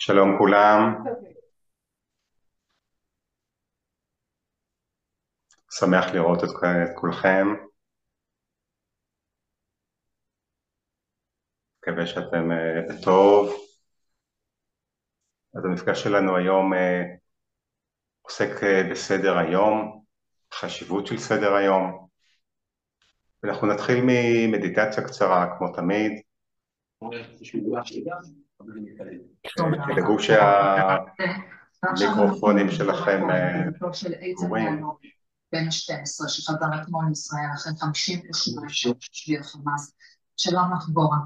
שלום כולם, שמח לראות את, את כולכם, מקווה שאתם uh, בטוב. אז המפגש שלנו היום uh, עוסק uh, בסדר היום, חשיבות של סדר היום, ואנחנו נתחיל ממדיטציה קצרה כמו תמיד. תדאגו שהמיקרופונים שלכם סגורים. בין ה-12 שחזר אתמול מישראל אחרי 52 שביל חמאס. שלום לך בורה.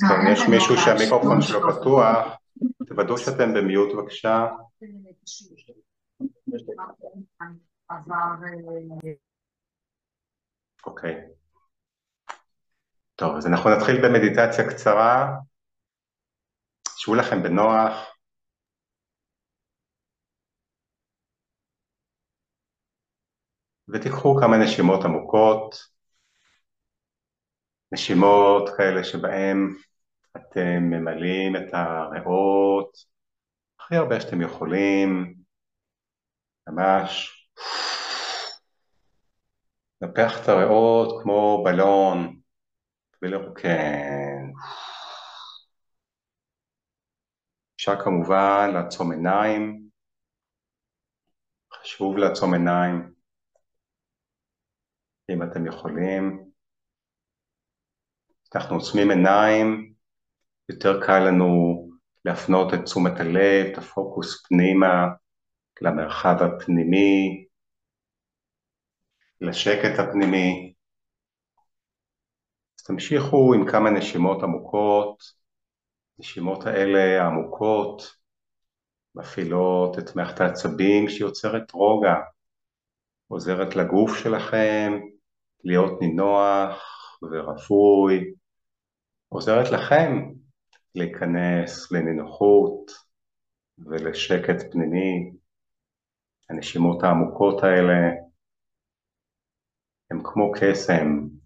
כן, יש מישהו שהמיקרופון שלו פתוח, תוודאו שאתם במיוט בבקשה. אוקיי. טוב, אז אנחנו נתחיל במדיטציה קצרה. שבו לכם בנוח. ותיקחו כמה נשימות עמוקות, נשימות כאלה שבהן אתם ממלאים את הריאות הכי הרבה שאתם יכולים, ממש נפח את הריאות כמו בלון ולרוקן. אפשר כמובן לעצום עיניים, חשוב לעצום עיניים. אם אתם יכולים. אנחנו עוצמים עיניים, יותר קל לנו להפנות את תשומת הלב, את הפוקוס פנימה, למרחב הפנימי, לשקט הפנימי. תמשיכו עם כמה נשימות עמוקות, נשימות האלה העמוקות מפעילות את מערכת העצבים שיוצרת רוגע, עוזרת לגוף שלכם להיות נינוח ורפוי, עוזרת לכם להיכנס לנינוחות ולשקט פנימי. הנשימות העמוקות האלה הן כמו קסם.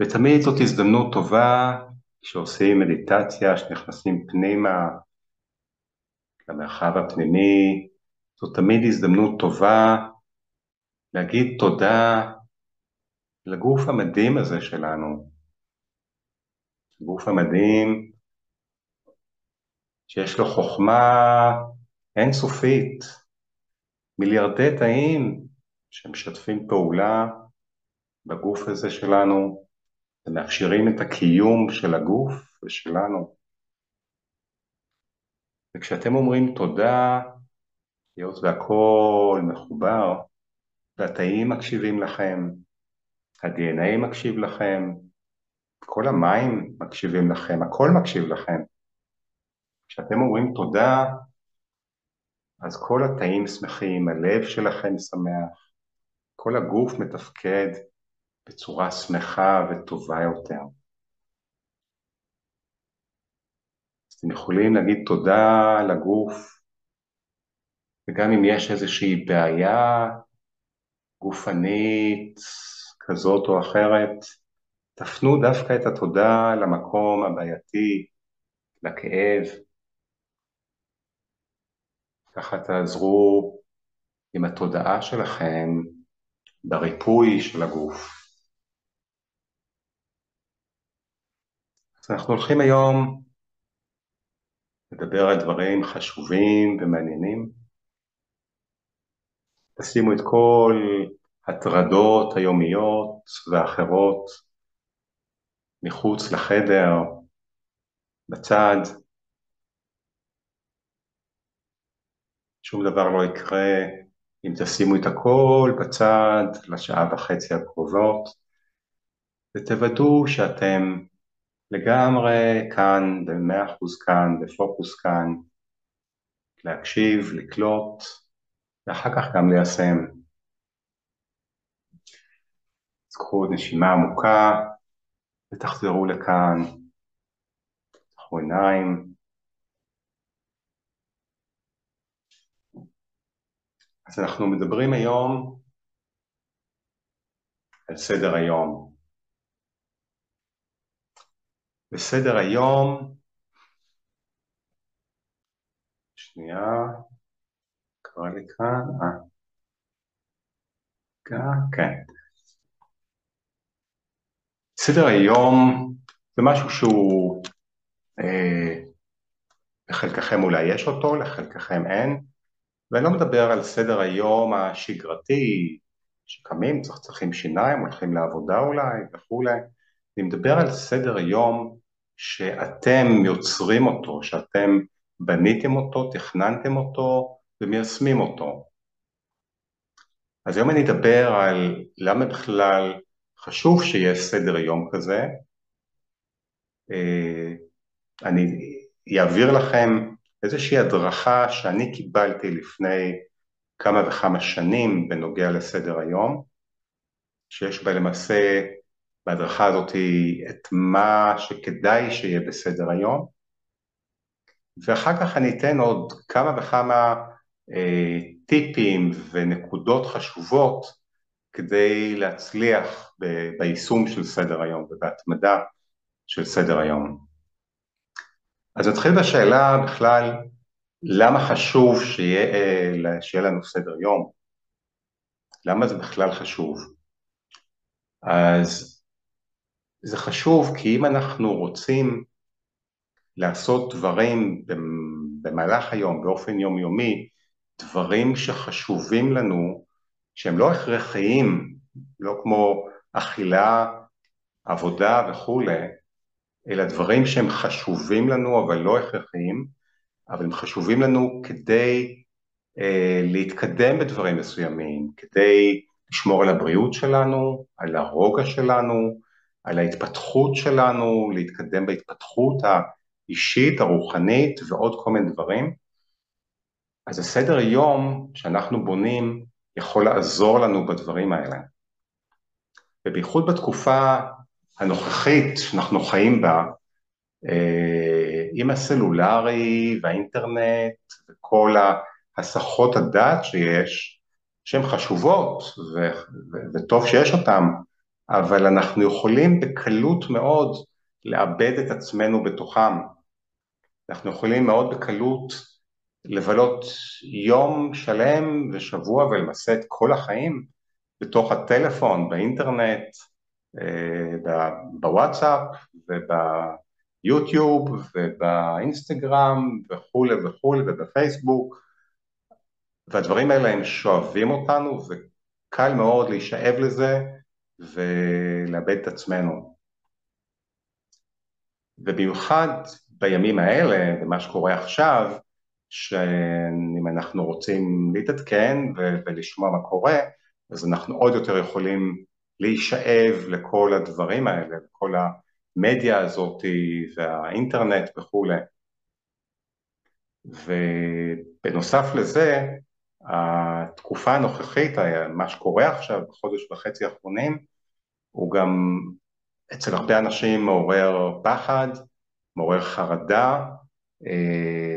ותמיד זאת הזדמנות טובה כשעושים מדיטציה, שנכנסים פנימה למרחב הפנימי, זו תמיד הזדמנות טובה להגיד תודה לגוף המדהים הזה שלנו. גוף המדהים שיש לו חוכמה אינסופית, מיליארדי תאים שמשתפים פעולה בגוף הזה שלנו ומאפשרים את הקיום של הגוף ושלנו. וכשאתם אומרים תודה, היות והכל מחובר, והתאים מקשיבים לכם, ה-DNA מקשיב לכם, כל המים מקשיבים לכם, הכל מקשיב לכם. כשאתם אומרים תודה, אז כל התאים שמחים, הלב שלכם שמח, כל הגוף מתפקד בצורה שמחה וטובה יותר. אז אתם יכולים להגיד תודה לגוף וגם אם יש איזושהי בעיה גופנית כזאת או אחרת, תפנו דווקא את התודה למקום הבעייתי, לכאב. ככה תעזרו עם התודעה שלכם בריפוי של הגוף. אנחנו הולכים היום לדבר על דברים חשובים ומעניינים. תשימו את כל הטרדות היומיות והאחרות מחוץ לחדר, בצד. שום דבר לא יקרה אם תשימו את הכל בצד לשעה וחצי הקרובות, ותוודאו שאתם לגמרי כאן, במאה אחוז כאן, בפוקוס כאן, להקשיב, לקלוט, ואחר כך גם ליישם. אז קחו נשימה עמוקה ותחזרו לכאן, תפתחו עיניים. אז אנחנו מדברים היום על סדר היום. בסדר היום, שנייה, קרא לי כאן, אה, כן. סדר היום זה משהו שהוא, אה, לחלקכם אולי יש אותו, לחלקכם אין, ואני לא מדבר על סדר היום השגרתי, שקמים, צחצחים שיניים, הולכים לעבודה אולי וכולי, אני מדבר על סדר היום שאתם יוצרים אותו, שאתם בניתם אותו, תכננתם אותו ומיישמים אותו. אז היום אני אדבר על למה בכלל חשוב שיש סדר יום כזה. אה, אני אעביר לכם איזושהי הדרכה שאני קיבלתי לפני כמה וכמה שנים בנוגע לסדר היום, שיש בה למעשה, בהדרכה הזאת את מה שכדאי שיהיה בסדר היום, ואחר כך אני אתן עוד כמה וכמה אה, טיפים ונקודות חשובות כדי להצליח ב- ביישום של סדר היום ובהתמדה של סדר היום. אז נתחיל בשאלה בכלל, למה חשוב שיהיה, אה, שיהיה לנו סדר יום? למה זה בכלל חשוב? אז זה חשוב כי אם אנחנו רוצים לעשות דברים במהלך היום, באופן יומיומי, דברים שחשובים לנו, שהם לא הכרחיים, לא כמו אכילה, עבודה וכולי, אלא דברים שהם חשובים לנו אבל לא הכרחיים, אבל הם חשובים לנו כדי אה, להתקדם בדברים מסוימים, כדי לשמור על הבריאות שלנו, על הרוגע שלנו, על ההתפתחות שלנו, להתקדם בהתפתחות האישית, הרוחנית ועוד כל מיני דברים. אז הסדר יום שאנחנו בונים יכול לעזור לנו בדברים האלה. ובייחוד בתקופה הנוכחית שאנחנו חיים בה, אה, עם הסלולרי והאינטרנט וכל הסחות הדעת שיש, שהן חשובות ו- ו- וטוב שיש אותן, אבל אנחנו יכולים בקלות מאוד לאבד את עצמנו בתוכם. אנחנו יכולים מאוד בקלות לבלות יום שלם ושבוע ולמעשה את כל החיים בתוך הטלפון, באינטרנט, אה, בוואטסאפ וביוטיוב ובאינסטגרם וכולי וכולי ובפייסבוק והדברים האלה הם שואבים אותנו וקל מאוד להישאב לזה ולאבד את עצמנו. ובמיוחד בימים האלה, ומה שקורה עכשיו, שאם אנחנו רוצים להתעדכן ולשמוע מה קורה, אז אנחנו עוד יותר יכולים להישאב לכל הדברים האלה, לכל המדיה הזאת והאינטרנט וכולי. ובנוסף לזה, התקופה הנוכחית, מה שקורה עכשיו בחודש וחצי האחרונים, הוא גם אצל הרבה אנשים מעורר פחד, מעורר חרדה, אה,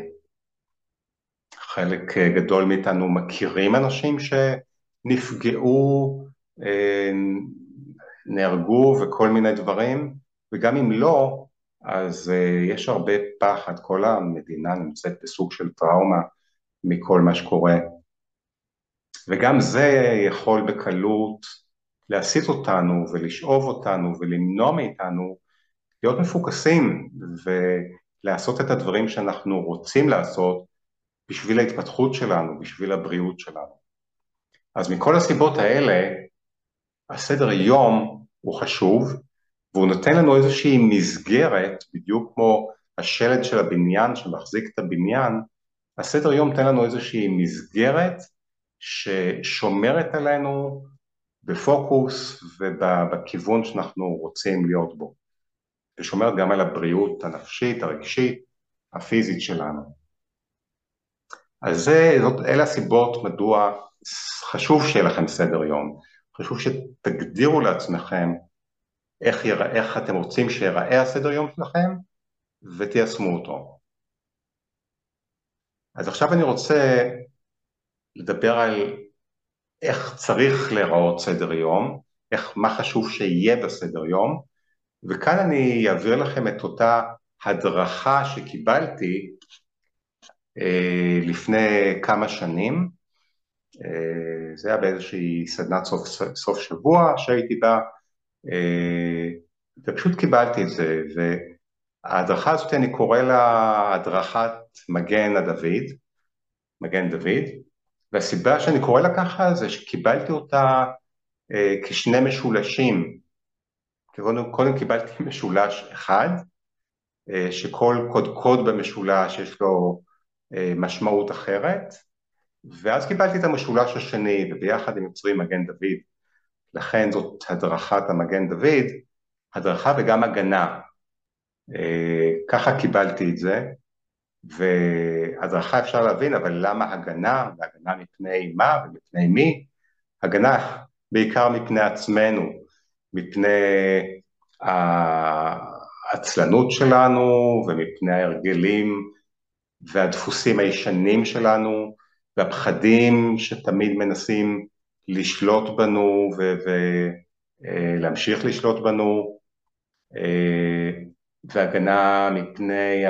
חלק גדול מאיתנו מכירים אנשים שנפגעו אה, נהרגו וכל מיני דברים, וגם אם לא, אז אה, יש הרבה פחד, כל המדינה נמצאת בסוג של טראומה מכל מה שקורה. וגם זה יכול בקלות להסיט אותנו ולשאוב אותנו ולמנוע מאיתנו להיות מפוקסים ולעשות את הדברים שאנחנו רוצים לעשות בשביל ההתפתחות שלנו, בשביל הבריאות שלנו. אז מכל הסיבות האלה, הסדר יום הוא חשוב, והוא נותן לנו איזושהי מסגרת, בדיוק כמו השלד של הבניין שמחזיק את הבניין, הסדר יום נותן לנו איזושהי מסגרת ששומרת עלינו בפוקוס ובכיוון שאנחנו רוצים להיות בו, ושומרת גם על הבריאות הנפשית, הרגשית, הפיזית שלנו. אז זה, זאת, אלה הסיבות מדוע חשוב שיהיה לכם סדר יום. חשוב שתגדירו לעצמכם איך, יר... איך אתם רוצים שיראה הסדר יום שלכם ותיישמו אותו. אז עכשיו אני רוצה לדבר על איך צריך להיראות סדר יום, איך, מה חשוב שיהיה בסדר יום, וכאן אני אעביר לכם את אותה הדרכה שקיבלתי אה, לפני כמה שנים, אה, זה היה באיזושהי סדנת סוף, סוף שבוע שהייתי בה, אה, ופשוט קיבלתי את זה, וההדרכה הזאת אני קורא לה הדרכת מגן הדוד, מגן דוד, והסיבה שאני קורא לה ככה זה שקיבלתי אותה אה, כשני משולשים, קודם, קודם קיבלתי משולש אחד, אה, שכל קודקוד במשולש יש לו אה, משמעות אחרת, ואז קיבלתי את המשולש השני, וביחד הם יוצרים מגן דוד. לכן זאת הדרכת המגן דוד, הדרכה וגם הגנה. אה, ככה קיבלתי את זה, והדרכה אפשר להבין, אבל למה הגנה, והגנה מפני מה ומפני מי? הגנה בעיקר מפני עצמנו, מפני העצלנות שלנו ומפני ההרגלים והדפוסים הישנים שלנו והפחדים שתמיד מנסים לשלוט בנו ולהמשיך לשלוט בנו אה, והגנה מפני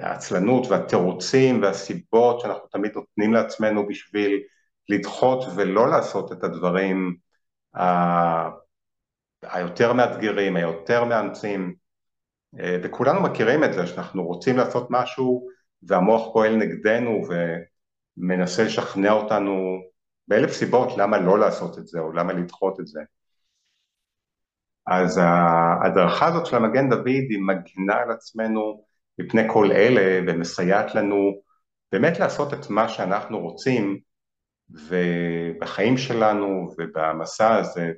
העצלנות והתירוצים והסיבות שאנחנו תמיד נותנים לעצמנו בשביל לדחות ולא לעשות את הדברים היותר מאתגרים, היותר מאמצים, אה, וכולנו מכירים את זה שאנחנו רוצים לעשות משהו והמוח פועל נגדנו ומנסה לשכנע אותנו באלף סיבות למה לא לעשות את זה או למה לדחות את זה. אז ההדרכה הזאת של המגן דוד היא מגנה על עצמנו מפני כל אלה ומסייעת לנו באמת לעשות את מה שאנחנו רוצים ובחיים שלנו ובמסע הזה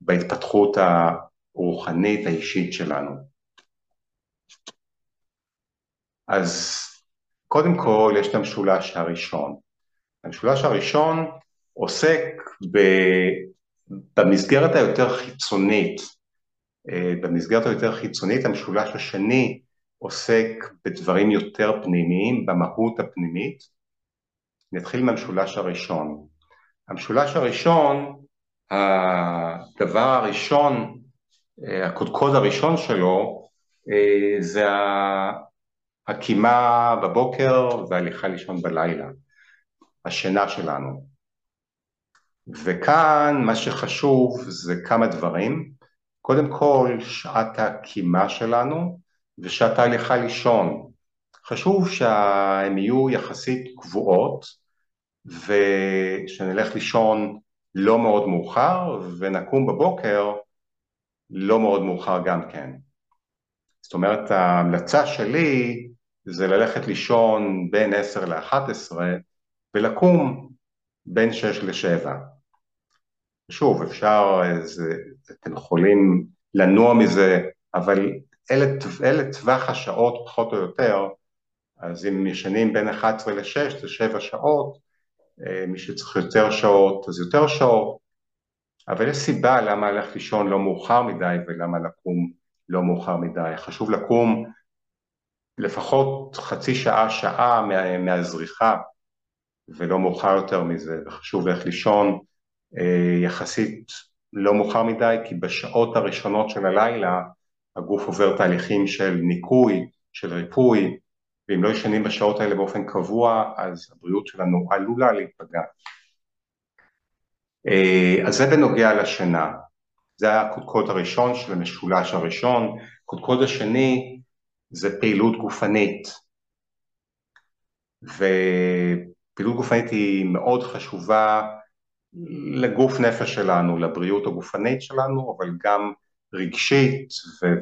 ובהתפתחות הרוחנית האישית שלנו. אז קודם כל יש את המשולש הראשון. המשולש הראשון עוסק ב... במסגרת היותר חיצונית, אה, במסגרת היותר חיצונית המשולש השני עוסק בדברים יותר פנימיים, במהות הפנימית. נתחיל מהמשולש הראשון. המשולש הראשון, הדבר הראשון, אה, הקודקוד הראשון שלו, אה, זה הקימה בבוקר והליכה לישון בלילה, השינה שלנו. וכאן מה שחשוב זה כמה דברים, קודם כל שעת הקימה שלנו ושעת ההליכה לישון. חשוב שהן יהיו יחסית קבועות ושנלך לישון לא מאוד מאוחר ונקום בבוקר לא מאוד מאוחר גם כן. זאת אומרת ההמלצה שלי זה ללכת לישון בין 10 ל-11 ולקום בין 6 ל-7. שוב, אפשר, זה, אתם יכולים לנוע מזה, אבל אלה, אלה טווח השעות פחות או יותר, אז אם ישנים בין 11 ל-6 זה 7 שעות, אה, מי שצריך יותר שעות אז יותר שעות, אבל יש סיבה למה ללכת לישון לא מאוחר מדי ולמה לקום לא מאוחר מדי. חשוב לקום לפחות חצי שעה, שעה מה, מהזריחה ולא מאוחר יותר מזה, וחשוב ללכת לישון אה, יחסית לא מאוחר מדי, כי בשעות הראשונות של הלילה הגוף עובר תהליכים של ניקוי, של ריפוי, ואם לא ישנים בשעות האלה באופן קבוע, אז הבריאות שלנו עלולה להיפגע. אה, אז זה בנוגע לשינה. זה הקודקוד הראשון של המשולש הראשון. קודקוד השני זה פעילות גופנית. ופעילות גופנית היא מאוד חשובה לגוף נפש שלנו, לבריאות הגופנית שלנו, אבל גם רגשית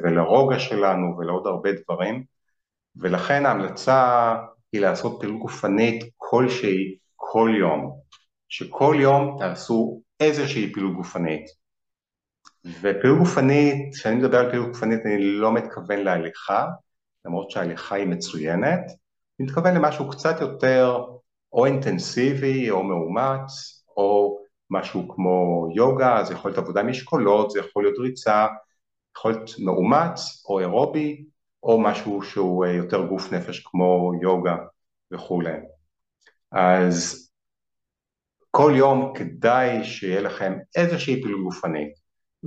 ולרוגע שלנו ולעוד הרבה דברים, ולכן ההמלצה היא לעשות פעילות גופנית כלשהי כל יום, שכל יום תעשו איזושהי פעילות גופנית. ופעילות גופנית, כשאני מדבר על פעילות גופנית אני לא מתכוון להליכה, למרות שההליכה היא מצוינת, אני מתכוון למשהו קצת יותר או אינטנסיבי או מאומץ, או משהו כמו יוגה, זה יכול להיות עבודה משקולות, זה יכול להיות ריצה, יכול להיות מאומץ או אירובי, או משהו שהוא אה, יותר גוף נפש כמו יוגה וכולי. אז כל יום כדאי שיהיה לכם איזושהי פעילות גופנית,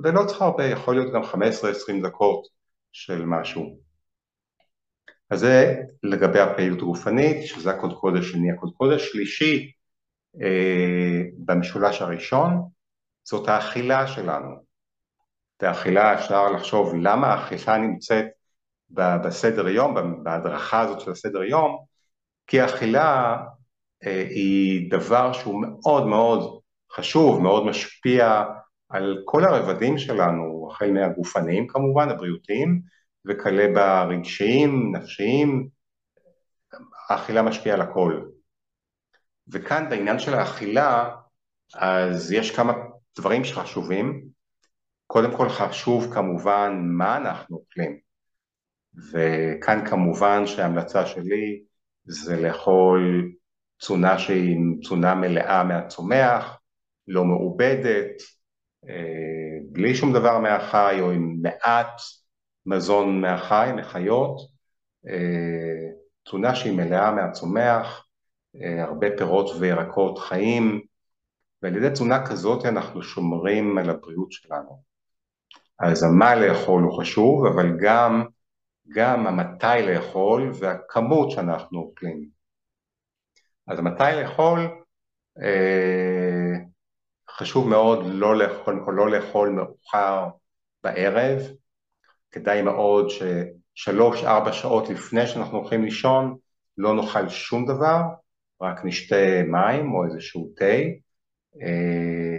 ולא צריך הרבה, יכול להיות גם 15-20 דקות של משהו. אז זה לגבי הפעילות הגופנית, שזה הקודקוד השני. הקודקוד השלישי במשולש הראשון, זאת האכילה שלנו. את האכילה אפשר לחשוב למה האכילה נמצאת בסדר יום, בהדרכה הזאת של הסדר יום, כי האכילה אה, היא דבר שהוא מאוד מאוד חשוב, מאוד משפיע על כל הרבדים שלנו, החל מהגופניים כמובן, הבריאותיים, וכלה ברגשיים, נפשיים, האכילה משפיעה על הכל. וכאן בעניין של האכילה, אז יש כמה דברים שחשובים. קודם כל חשוב כמובן מה אנחנו אוכלים, וכאן כמובן שההמלצה שלי זה לאכול תזונה שהיא תזונה מלאה מהצומח, לא מעובדת, אה, בלי שום דבר מהחי או עם מעט מזון מהחי, מחיות, אה, תזונה שהיא מלאה מהצומח, אה, הרבה פירות וירקות חיים, ועל ידי תזונה כזאת אנחנו שומרים על הבריאות שלנו. אז המה לאכול הוא חשוב, אבל גם, גם המתי לאכול והכמות שאנחנו אוכלים. אז מתי לאכול, אה, חשוב מאוד לא לאכול, לא לאכול מאוחר בערב, כדאי מאוד ששלוש-ארבע שעות לפני שאנחנו הולכים לישון לא נאכל שום דבר, רק נשתה מים או איזשהו תה, אה,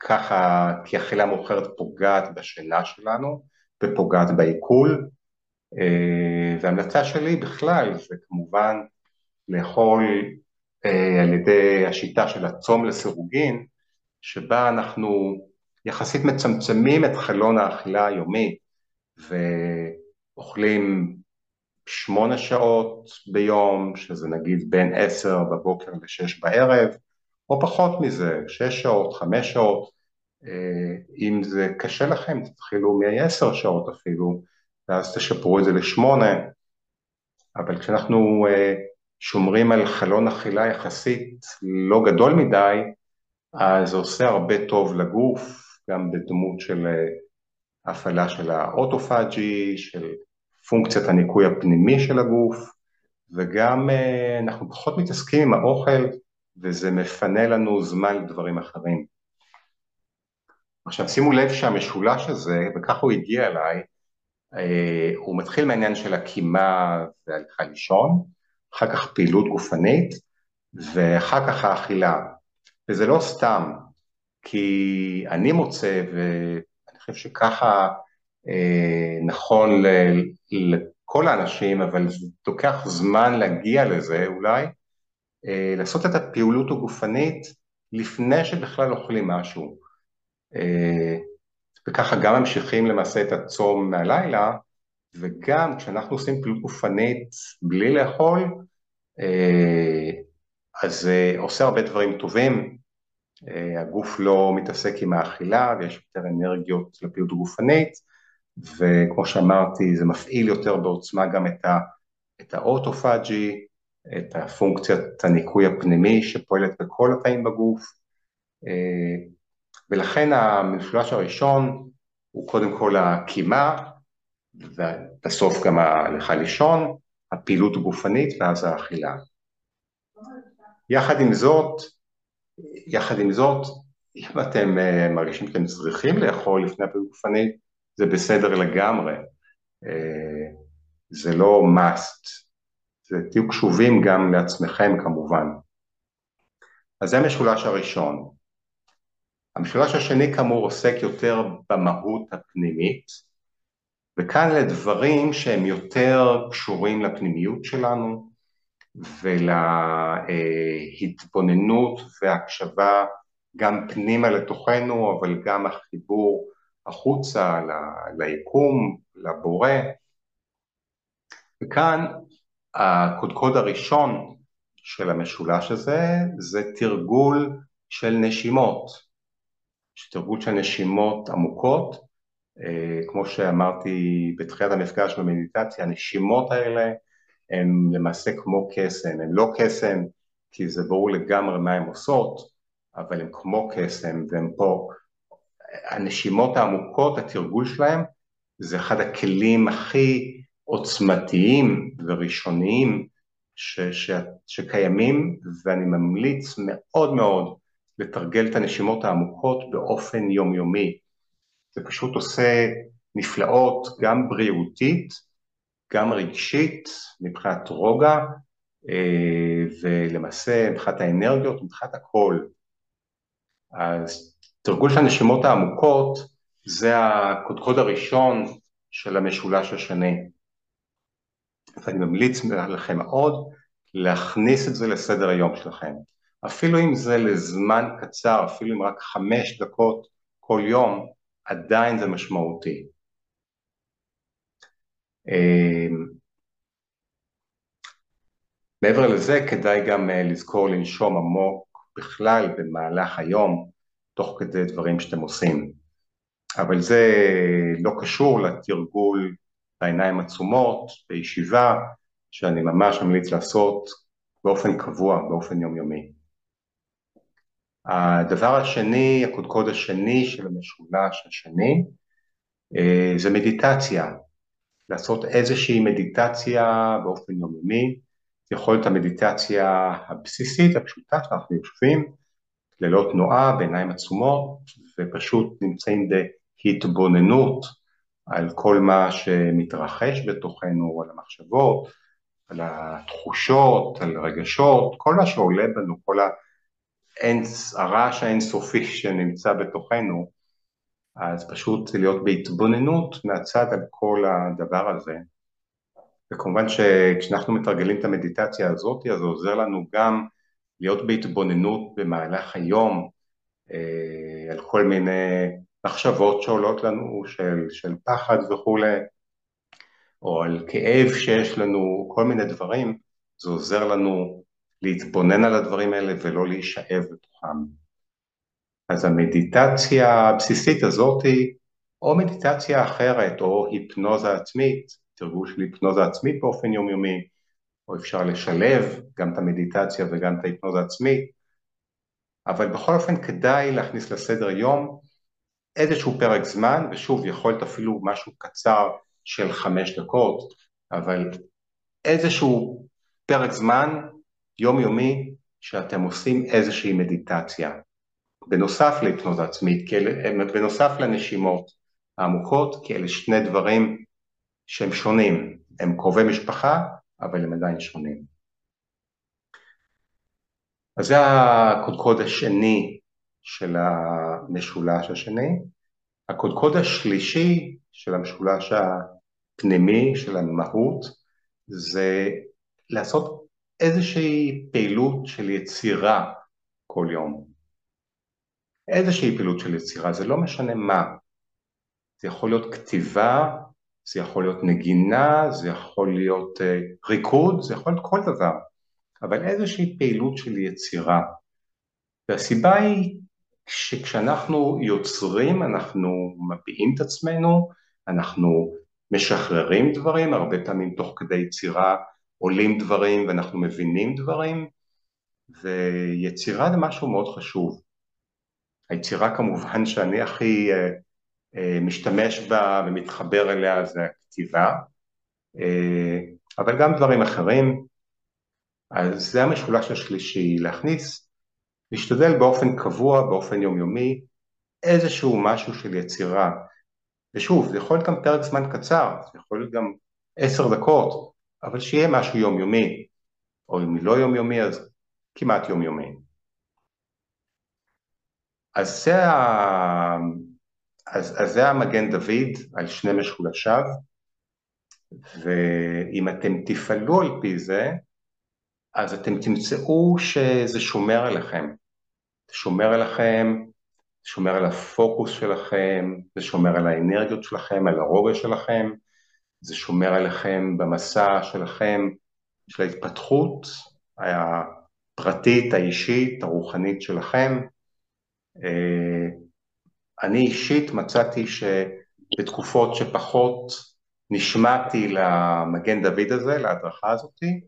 ככה, כי אכילה מאוחרת פוגעת בשינה שלנו ופוגעת בעיכול, אה, וההמלצה שלי בכלל זה כמובן לאכול אה, על ידי השיטה של הצום לסירוגין, שבה אנחנו יחסית מצמצמים את חלון האכילה היומי ואוכלים שמונה שעות ביום, שזה נגיד בין עשר בבוקר לשש בערב, או פחות מזה, שש שעות, חמש שעות, אה, אם זה קשה לכם תתחילו מעשר שעות אפילו, ואז תשפרו את זה לשמונה, אבל כשאנחנו אה, שומרים על חלון אכילה יחסית לא גדול מדי, אז זה עושה הרבה טוב לגוף, גם בדמות של אה, הפעלה של ה autophagy, של פונקציית הניקוי הפנימי של הגוף, וגם אה, אנחנו פחות מתעסקים עם האוכל, וזה מפנה לנו זמן לדברים אחרים. עכשיו שימו לב שהמשולש הזה, וככה הוא הגיע אליי, אה, הוא מתחיל מהעניין של הקימה והליכה לישון, אחר כך פעילות גופנית, ואחר כך האכילה. וזה לא סתם, כי אני מוצא, ואני חושב שככה נכון ל, לכל האנשים, אבל לוקח זמן להגיע לזה אולי, אה, לעשות את הפעילות הגופנית לפני שבכלל אוכלים משהו. אה, וככה גם ממשיכים למעשה את הצום מהלילה, וגם כשאנחנו עושים פעילות גופנית בלי לאכול, אה, אז זה עושה הרבה דברים טובים, אה, הגוף לא מתעסק עם האכילה ויש יותר אנרגיות לפעילות גופנית, וכמו שאמרתי זה מפעיל יותר בעוצמה גם את, ה, את ה autophagy, את הפונקציית הניקוי הפנימי שפועלת בכל התאים בגוף, אה, ולכן המשולש הראשון הוא קודם כל הקימה, ובסוף גם ההליכה לישון, הפעילות הגופנית ואז האכילה. יחד עם זאת, יחד עם זאת, אם אתם uh, מרגישים שאתם צריכים לאכול לפני הפעילות הגופנית, זה בסדר לגמרי. Uh, זה לא must. זה תהיו קשובים גם לעצמכם כמובן. אז זה המשולש הראשון. המשולש השני כאמור עוסק יותר במהות הפנימית, וכאן לדברים שהם יותר קשורים לפנימיות שלנו ולהתבוננות והקשבה גם פנימה לתוכנו, אבל גם החיבור החוצה ליקום, לבורא. וכאן הקודקוד הראשון של המשולש הזה זה תרגול של נשימות, תרגול של נשימות עמוקות. אה, כמו שאמרתי בתחילת המפגש במדיטציה, הנשימות האלה הן למעשה כמו קסם, הן לא קסם כי זה ברור לגמרי מה הן עושות, אבל הם כמו קסם והם פה, הנשימות העמוקות, התרגול שלהם, זה אחד הכלים הכי עוצמתיים וראשוניים ש, ש, שקיימים, ואני ממליץ מאוד מאוד לתרגל את הנשימות העמוקות באופן יומיומי. זה פשוט עושה נפלאות גם בריאותית, גם רגשית, מבחינת רוגע, אה, ולמעשה מבחינת האנרגיות, מבחינת הכל. אז תרגול של הנשימות העמוקות זה הקודקוד הראשון של המשולש השני. ואני ממליץ לכם מאוד להכניס את זה לסדר היום שלכם. אפילו אם זה לזמן קצר, אפילו אם רק חמש דקות כל יום, עדיין זה משמעותי. אמ, מעבר לזה כדאי גם אה, לזכור לנשום עמוק בכלל במהלך היום, תוך כדי דברים שאתם עושים. אבל זה לא קשור לתרגול בעיניים עצומות, בישיבה, שאני ממש ממליץ לעשות באופן קבוע, באופן יומיומי. הדבר השני, הקודקוד השני של המשולש השני, אה, זה מדיטציה. לעשות איזושהי מדיטציה באופן יומיומי, זה יכול להיות המדיטציה הבסיסית, הפשוטה, שאנחנו יושבים ללא תנועה, בעיניים עצומות, ופשוט נמצאים בהתבוננות על כל מה שמתרחש בתוכנו, על המחשבות, על התחושות, על הרגשות, כל מה שעולה בנו, כל הרעש האינסופי שנמצא בתוכנו, אז פשוט להיות בהתבוננות מהצד על כל הדבר הזה. וכמובן שכשאנחנו מתרגלים את המדיטציה הזאת, אז זה עוזר לנו גם להיות בהתבוננות במהלך היום אה, על כל מיני מחשבות שעולות לנו של, של פחד וכולי, או על כאב שיש לנו, כל מיני דברים, זה עוזר לנו להתבונן על הדברים האלה ולא להישאב בתוכם. אז המדיטציה הבסיסית הזאתי, או מדיטציה אחרת, או היפנוזה עצמית, תרגול של היפנוזה עצמית באופן יומיומי, או אפשר לשלב גם את המדיטציה וגם את ההיפנוזה עצמית, אבל בכל אופן כדאי להכניס לסדר יום איזשהו פרק זמן, ושוב, יכול להיות אפילו משהו קצר של חמש דקות, אבל איזשהו פרק זמן יומיומי שאתם עושים איזושהי מדיטציה. בנוסף להיפנוזה עצמית, בנוסף לנשימות העמוקות, כי אלה שני דברים שהם שונים, הם קרובי משפחה, אבל הם עדיין שונים. אז זה הקודקוד השני של המשולש השני. הקודקוד השלישי של המשולש הפנימי, של המהות, זה לעשות איזושהי פעילות של יצירה כל יום. איזושהי פעילות של יצירה, זה לא משנה מה. זה יכול להיות כתיבה, זה יכול להיות נגינה, זה יכול להיות uh, ריקוד, זה יכול להיות כל דבר, אבל איזושהי פעילות של יצירה. והסיבה היא שכשאנחנו יוצרים, אנחנו מביעים את עצמנו, אנחנו משחררים דברים, הרבה פעמים תוך כדי יצירה עולים דברים ואנחנו מבינים דברים, ויצירה זה משהו מאוד חשוב. היצירה כמובן שאני הכי uh, משתמש בה ומתחבר אליה זה הכתיבה, uh, אבל גם דברים אחרים. אז זה המשולש השלישי, להכניס, להשתדל באופן קבוע, באופן יומיומי, איזשהו משהו של יצירה. ושוב, זה יכול להיות גם פרק זמן קצר, זה יכול להיות גם עשר דקות, אבל שיהיה משהו יומיומי, או אם לא יומיומי אז כמעט יומיומי. אז זה, ה... אז, אז זה המגן דוד על שני משולשיו, ואם אתם תפעלו על פי זה, אז אתם תמצאו שזה שומר עליכם. זה שומר עליכם, זה שומר על הפוקוס שלכם, זה שומר על האנרגיות שלכם, על הרוגע שלכם, זה שומר עליכם במסע שלכם, של ההתפתחות הפרטית, האישית, הרוחנית שלכם. אה, אני אישית מצאתי שבתקופות שפחות נשמעתי למגן דוד הזה, להדרכה הזאתי,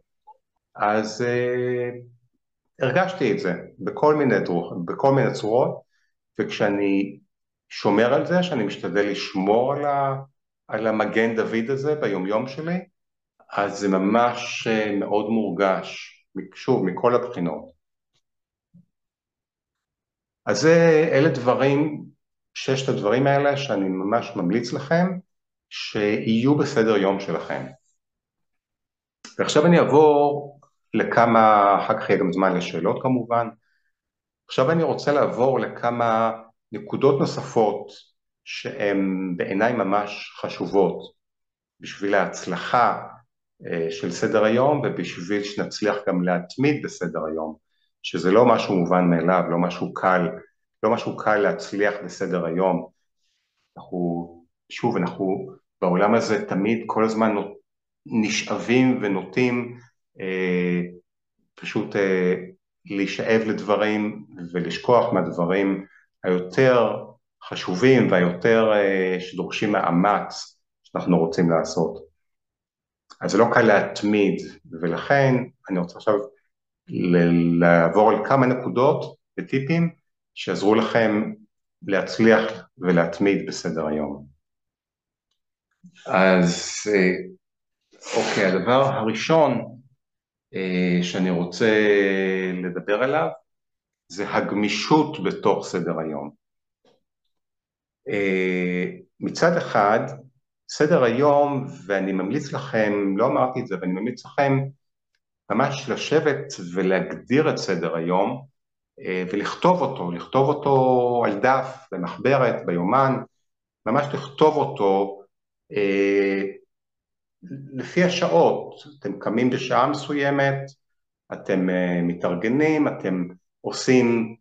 אז uh, הרגשתי את זה בכל מיני, דרוך, בכל מיני צורות, וכשאני שומר על זה, שאני משתדל לשמור על, ה, על המגן דוד הזה ביומיום שלי, אז זה ממש אה, מאוד מורגש, שוב, מכל הבחינות. אז זה, אלה דברים, ששת הדברים האלה שאני ממש ממליץ לכם שיהיו בסדר יום שלכם. ועכשיו אני אעבור לכמה, אחר כך יהיה גם זמן לשאלות כמובן. עכשיו אני רוצה לעבור לכמה נקודות נוספות שהן בעיניי ממש חשובות בשביל ההצלחה אה, של סדר היום ובשביל שנצליח גם להתמיד בסדר היום, שזה לא משהו מובן מאליו, לא משהו קל, לא משהו קל להצליח בסדר היום. אנחנו, שוב, אנחנו בעולם הזה תמיד כל הזמן נשאבים ונוטים אה, פשוט אה, להישאב לדברים ולשכוח מהדברים היותר חשובים והיותר אה, שדורשים מאמץ שאנחנו רוצים לעשות. אז זה לא קל להתמיד, ולכן אני רוצה עכשיו לעבור על כמה נקודות וטיפים שיעזרו לכם להצליח ולהתמיד בסדר היום. אז אה, אוקיי, הדבר הראשון אה, שאני רוצה לדבר עליו זה הגמישות בתוך סדר היום. אה, מצד אחד, סדר היום, ואני ממליץ לכם, לא אמרתי את זה, ואני ממליץ לכם ממש לשבת ולהגדיר את סדר היום ולכתוב אותו, לכתוב אותו על דף, במחברת, ביומן, ממש לכתוב אותו לפי השעות, אתם קמים בשעה מסוימת, אתם uh, מתארגנים, אתם עושים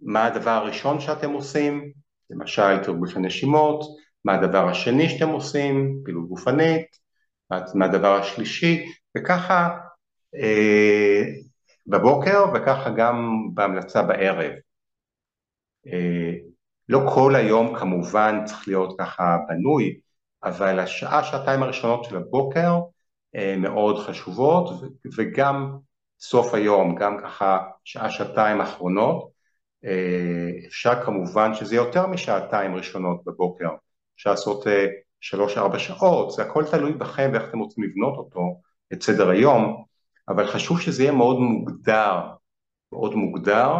מה הדבר הראשון שאתם עושים, למשל תרגול הנשימות, מה הדבר השני שאתם עושים, פעילות גופנית, מה הדבר השלישי, וככה אה, בבוקר וככה גם בהמלצה בערב. אה, לא כל היום כמובן צריך להיות ככה בנוי, אבל השעה, שעתיים הראשונות של הבוקר אה, מאוד חשובות, וגם סוף היום, גם ככה שעה, שעתיים אחרונות, אה, אפשר כמובן שזה יותר משעתיים ראשונות בבוקר, אפשר לעשות שלוש-ארבע שעות, זה הכל תלוי בכם ואיך אתם רוצים לבנות אותו, את סדר היום, אבל חשוב שזה יהיה מאוד מוגדר, מאוד מוגדר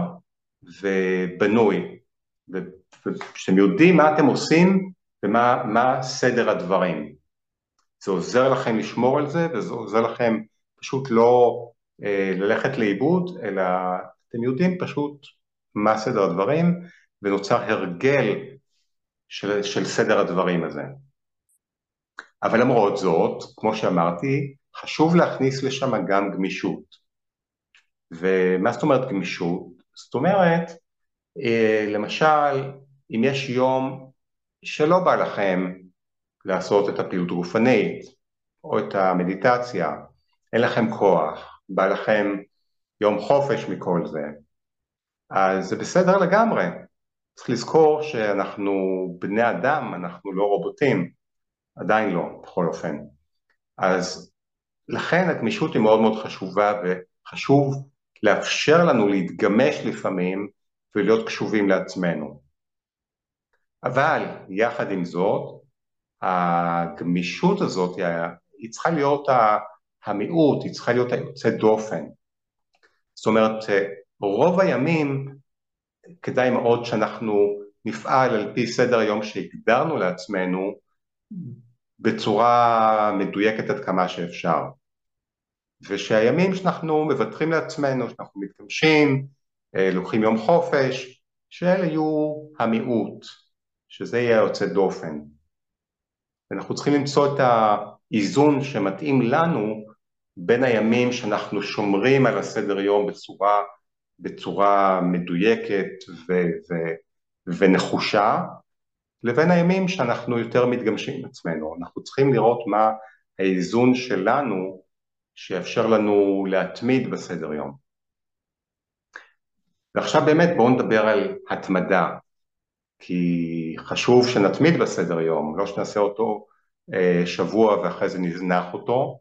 ובנוי, ושאתם יודעים מה אתם עושים ומה סדר הדברים. זה עוזר לכם לשמור על זה וזה עוזר לכם פשוט לא אה, ללכת לאיבוד, אלא אתם יודעים פשוט מה סדר הדברים ונוצר הרגל של, של סדר הדברים הזה. אבל למרות זאת, כמו שאמרתי, חשוב להכניס לשם גם גמישות. ומה זאת אומרת גמישות? זאת אומרת, אה, למשל, אם יש יום שלא בא לכם לעשות את הפעילות הגופנית או את המדיטציה, אין לכם כוח, בא לכם יום חופש מכל זה, אז זה בסדר לגמרי. צריך לזכור שאנחנו בני אדם, אנחנו לא רובוטים, עדיין לא, בכל אופן. אז לכן הגמישות היא מאוד מאוד חשובה וחשוב לאפשר לנו להתגמש לפעמים ולהיות קשובים לעצמנו. אבל יחד עם זאת, הגמישות הזאת היא צריכה להיות המיעוט, היא צריכה להיות היוצא דופן. זאת אומרת, רוב הימים כדאי מאוד שאנחנו נפעל על פי סדר היום שהגדרנו לעצמנו בצורה מדויקת עד כמה שאפשר. ושהימים שאנחנו מוותרים לעצמנו, שאנחנו מתגמשים, אה, לוקחים יום חופש, שאלה יהיו המיעוט. שזה יהיה יוצא דופן. ואנחנו צריכים למצוא את האיזון שמתאים לנו בין הימים שאנחנו שומרים על הסדר יום בצורה, בצורה מדויקת ו, ו, ונחושה, לבין הימים שאנחנו יותר מתגמשים עם עצמנו. אנחנו צריכים לראות מה האיזון שלנו שיאפשר לנו להתמיד בסדר יום. ועכשיו באמת בואו נדבר על התמדה. כי חשוב שנתמיד בסדר יום, לא שנעשה אותו אה, שבוע ואחרי זה נזנח אותו,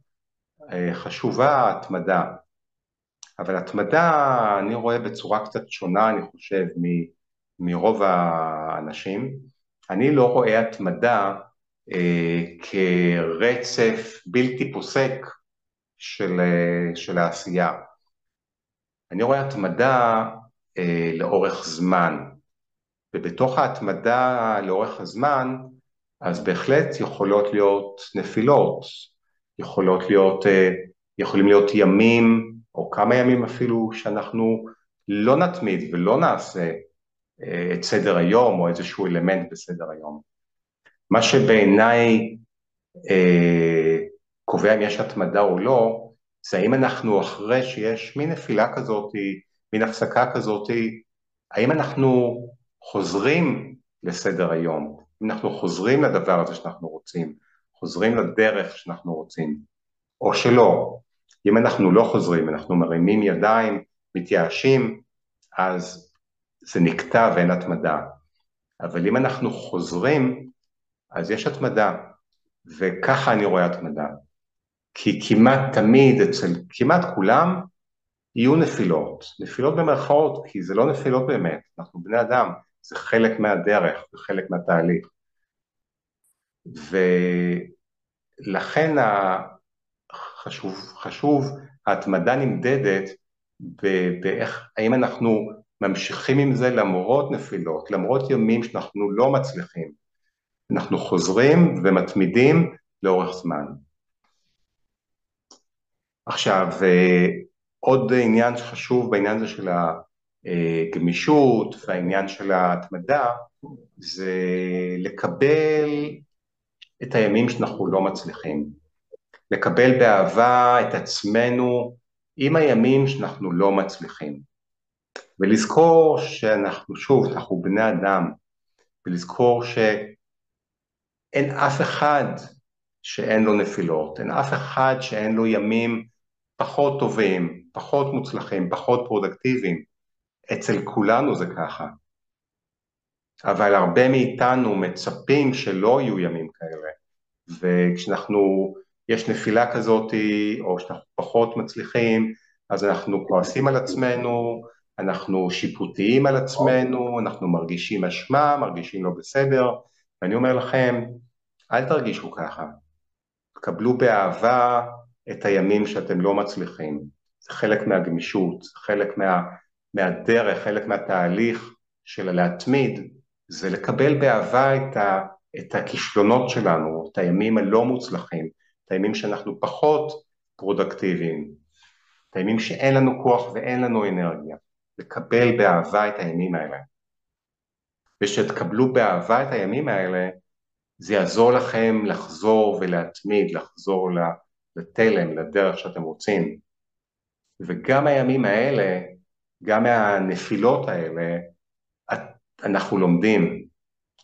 אה, חשובה ההתמדה. אבל התמדה אני רואה בצורה קצת שונה, אני חושב, מרוב האנשים. אני לא רואה התמדה אה, כרצף בלתי פוסק של, אה, של העשייה. אני רואה התמדה אה, לאורך זמן, ובתוך ההתמדה לאורך הזמן, אז בהחלט יכולות להיות נפילות, יכולות להיות, אה, יכולים להיות ימים, או כמה ימים אפילו, שאנחנו לא נתמיד ולא נעשה את סדר היום או איזשהו אלמנט בסדר היום. מה שבעיניי אה, קובע אם יש התמדה או לא, זה האם אנחנו אחרי שיש מין נפילה כזאת, מין הפסקה כזאת, האם אנחנו חוזרים לסדר היום, אם אנחנו חוזרים לדבר הזה שאנחנו רוצים, חוזרים לדרך שאנחנו רוצים, או שלא. אם אנחנו לא חוזרים, אנחנו מרימים ידיים, מתייאשים, אז זה נקטע ואין התמדה. אבל אם אנחנו חוזרים, אז יש התמדה, וככה אני רואה התמדה. כי כמעט תמיד, אצל כמעט כולם, יהיו נפילות. נפילות במרכאות, כי זה לא נפילות באמת, אנחנו בני אדם, זה חלק מהדרך, זה חלק מהתהליך. ולכן חשוב, חשוב, ההתמדה נמדדת באיך, האם אנחנו ממשיכים עם זה למרות נפילות, למרות ימים שאנחנו לא מצליחים. אנחנו חוזרים ומתמידים לאורך זמן. עכשיו, אה, עוד עניין שחשוב בעניין הזה של הגמישות והעניין של ההתמדה, זה לקבל את הימים שאנחנו לא מצליחים. לקבל באהבה את עצמנו עם הימים שאנחנו לא מצליחים. ולזכור שאנחנו, שוב, אנחנו בני אדם, ולזכור שאין אף אחד שאין לו נפילות, אין אף אחד שאין לו ימים פחות טובים, פחות מוצלחים, פחות פרודקטיביים. אצל כולנו זה ככה. אבל הרבה מאיתנו מצפים שלא יהיו ימים כאלה, וכשאנחנו, יש נפילה כזאת, או שאנחנו פחות מצליחים, אז אנחנו כועסים על עצמנו, אנחנו שיפוטיים על עצמנו, אנחנו מרגישים אשמה, מרגישים לא בסדר, ואני אומר לכם, אל תרגישו ככה, קבלו באהבה את הימים שאתם לא מצליחים, זה חלק מהגמישות, חלק מה, מהדרך, חלק מהתהליך של להתמיד, זה לקבל באהבה את, ה, את הכישלונות שלנו, את הימים הלא מוצלחים, את הימים שאנחנו פחות פרודקטיביים, את הימים שאין לנו כוח ואין לנו אנרגיה, לקבל באהבה את הימים האלה. ושתקבלו באהבה את הימים האלה, זה יעזור לכם לחזור ולהתמיד, לחזור לתלם, לדרך שאתם רוצים. וגם הימים האלה, גם מהנפילות האלה, אנחנו לומדים,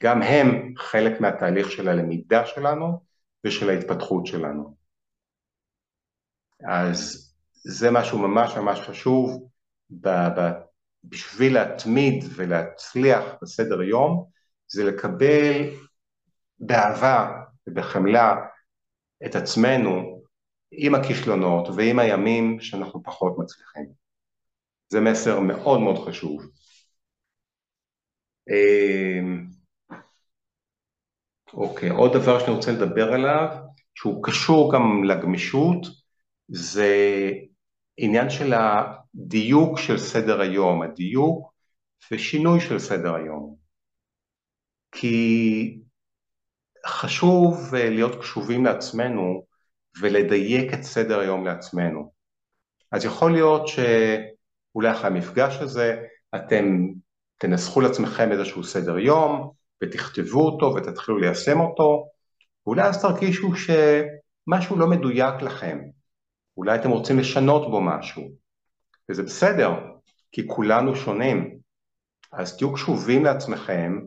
גם הם חלק מהתהליך של הלמידה שלנו ושל ההתפתחות שלנו. אז זה משהו ממש ממש חשוב ב, ב, בשביל להתמיד ולהצליח בסדר יום, זה לקבל באהבה ובחמלה את עצמנו עם הכישלונות ועם הימים שאנחנו פחות מצליחים. זה מסר מאוד מאוד חשוב. אמ, אוקיי, עוד דבר שאני רוצה לדבר עליו, שהוא קשור גם לגמישות, זה עניין של הדיוק של סדר היום, הדיוק ושינוי של סדר היום. כי חשוב אה, להיות קשובים לעצמנו ולדייק את סדר היום לעצמנו. אז יכול להיות שאולי אחרי המפגש הזה אתם תנסחו לעצמכם איזשהו סדר יום ותכתבו אותו ותתחילו ליישם אותו, ואולי אז תרגישו שמשהו לא מדויק לכם, אולי אתם רוצים לשנות בו משהו, וזה בסדר, כי כולנו שונים. אז תהיו קשובים לעצמכם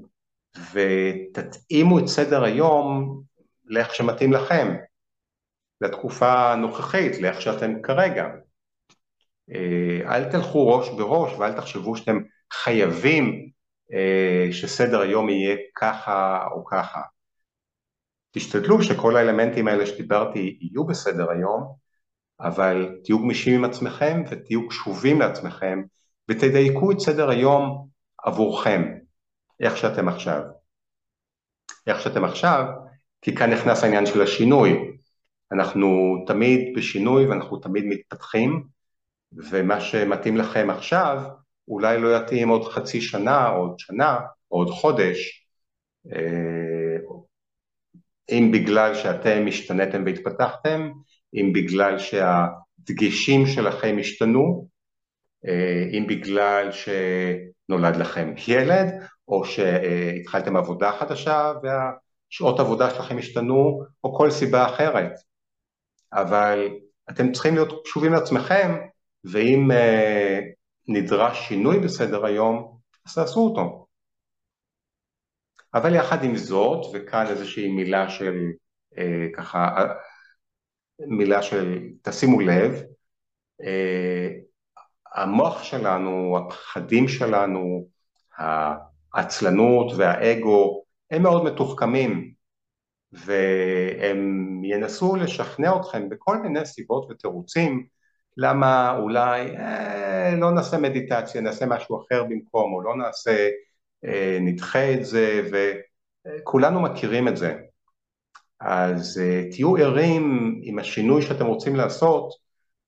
ותתאימו את סדר היום לאיך שמתאים לכם, לתקופה הנוכחית, לאיך שאתם כרגע. אה, אל תלכו ראש בראש ואל תחשבו שאתם חייבים אה, שסדר היום יהיה ככה או ככה. תשתדלו שכל האלמנטים האלה שדיברתי יהיו בסדר היום, אבל תהיו גמישים עם עצמכם ותהיו קשובים לעצמכם ותדייקו את סדר היום עבורכם, איך שאתם עכשיו. איך שאתם עכשיו, כי כאן נכנס העניין של השינוי. אנחנו תמיד בשינוי ואנחנו תמיד מתפתחים, ומה שמתאים לכם עכשיו אולי לא יתאים עוד חצי שנה או עוד שנה או עוד חודש, אה, אם בגלל שאתם השתנתם והתפתחתם, אם בגלל שהדגשים שלכם השתנו, אה, אם בגלל שנולד לכם ילד, או שהתחלתם עבודה חדשה והשעות עבודה שלכם השתנו, או כל סיבה אחרת. אבל אתם צריכים להיות קשובים לעצמכם, ואם אה, נדרש שינוי בסדר היום, אז תעשו אותו. אבל יחד עם זאת, וכאן איזושהי מילה של אה, ככה, מילה של תשימו לב, אה, המוח שלנו, הפחדים שלנו, העצלנות והאגו, הם מאוד מתוחכמים והם ינסו לשכנע אתכם בכל מיני סיבות ותירוצים למה אולי אה, לא נעשה מדיטציה, נעשה משהו אחר במקום, או לא נעשה, אה, נדחה את זה, וכולנו מכירים את זה. אז אה, תהיו ערים אם השינוי שאתם רוצים לעשות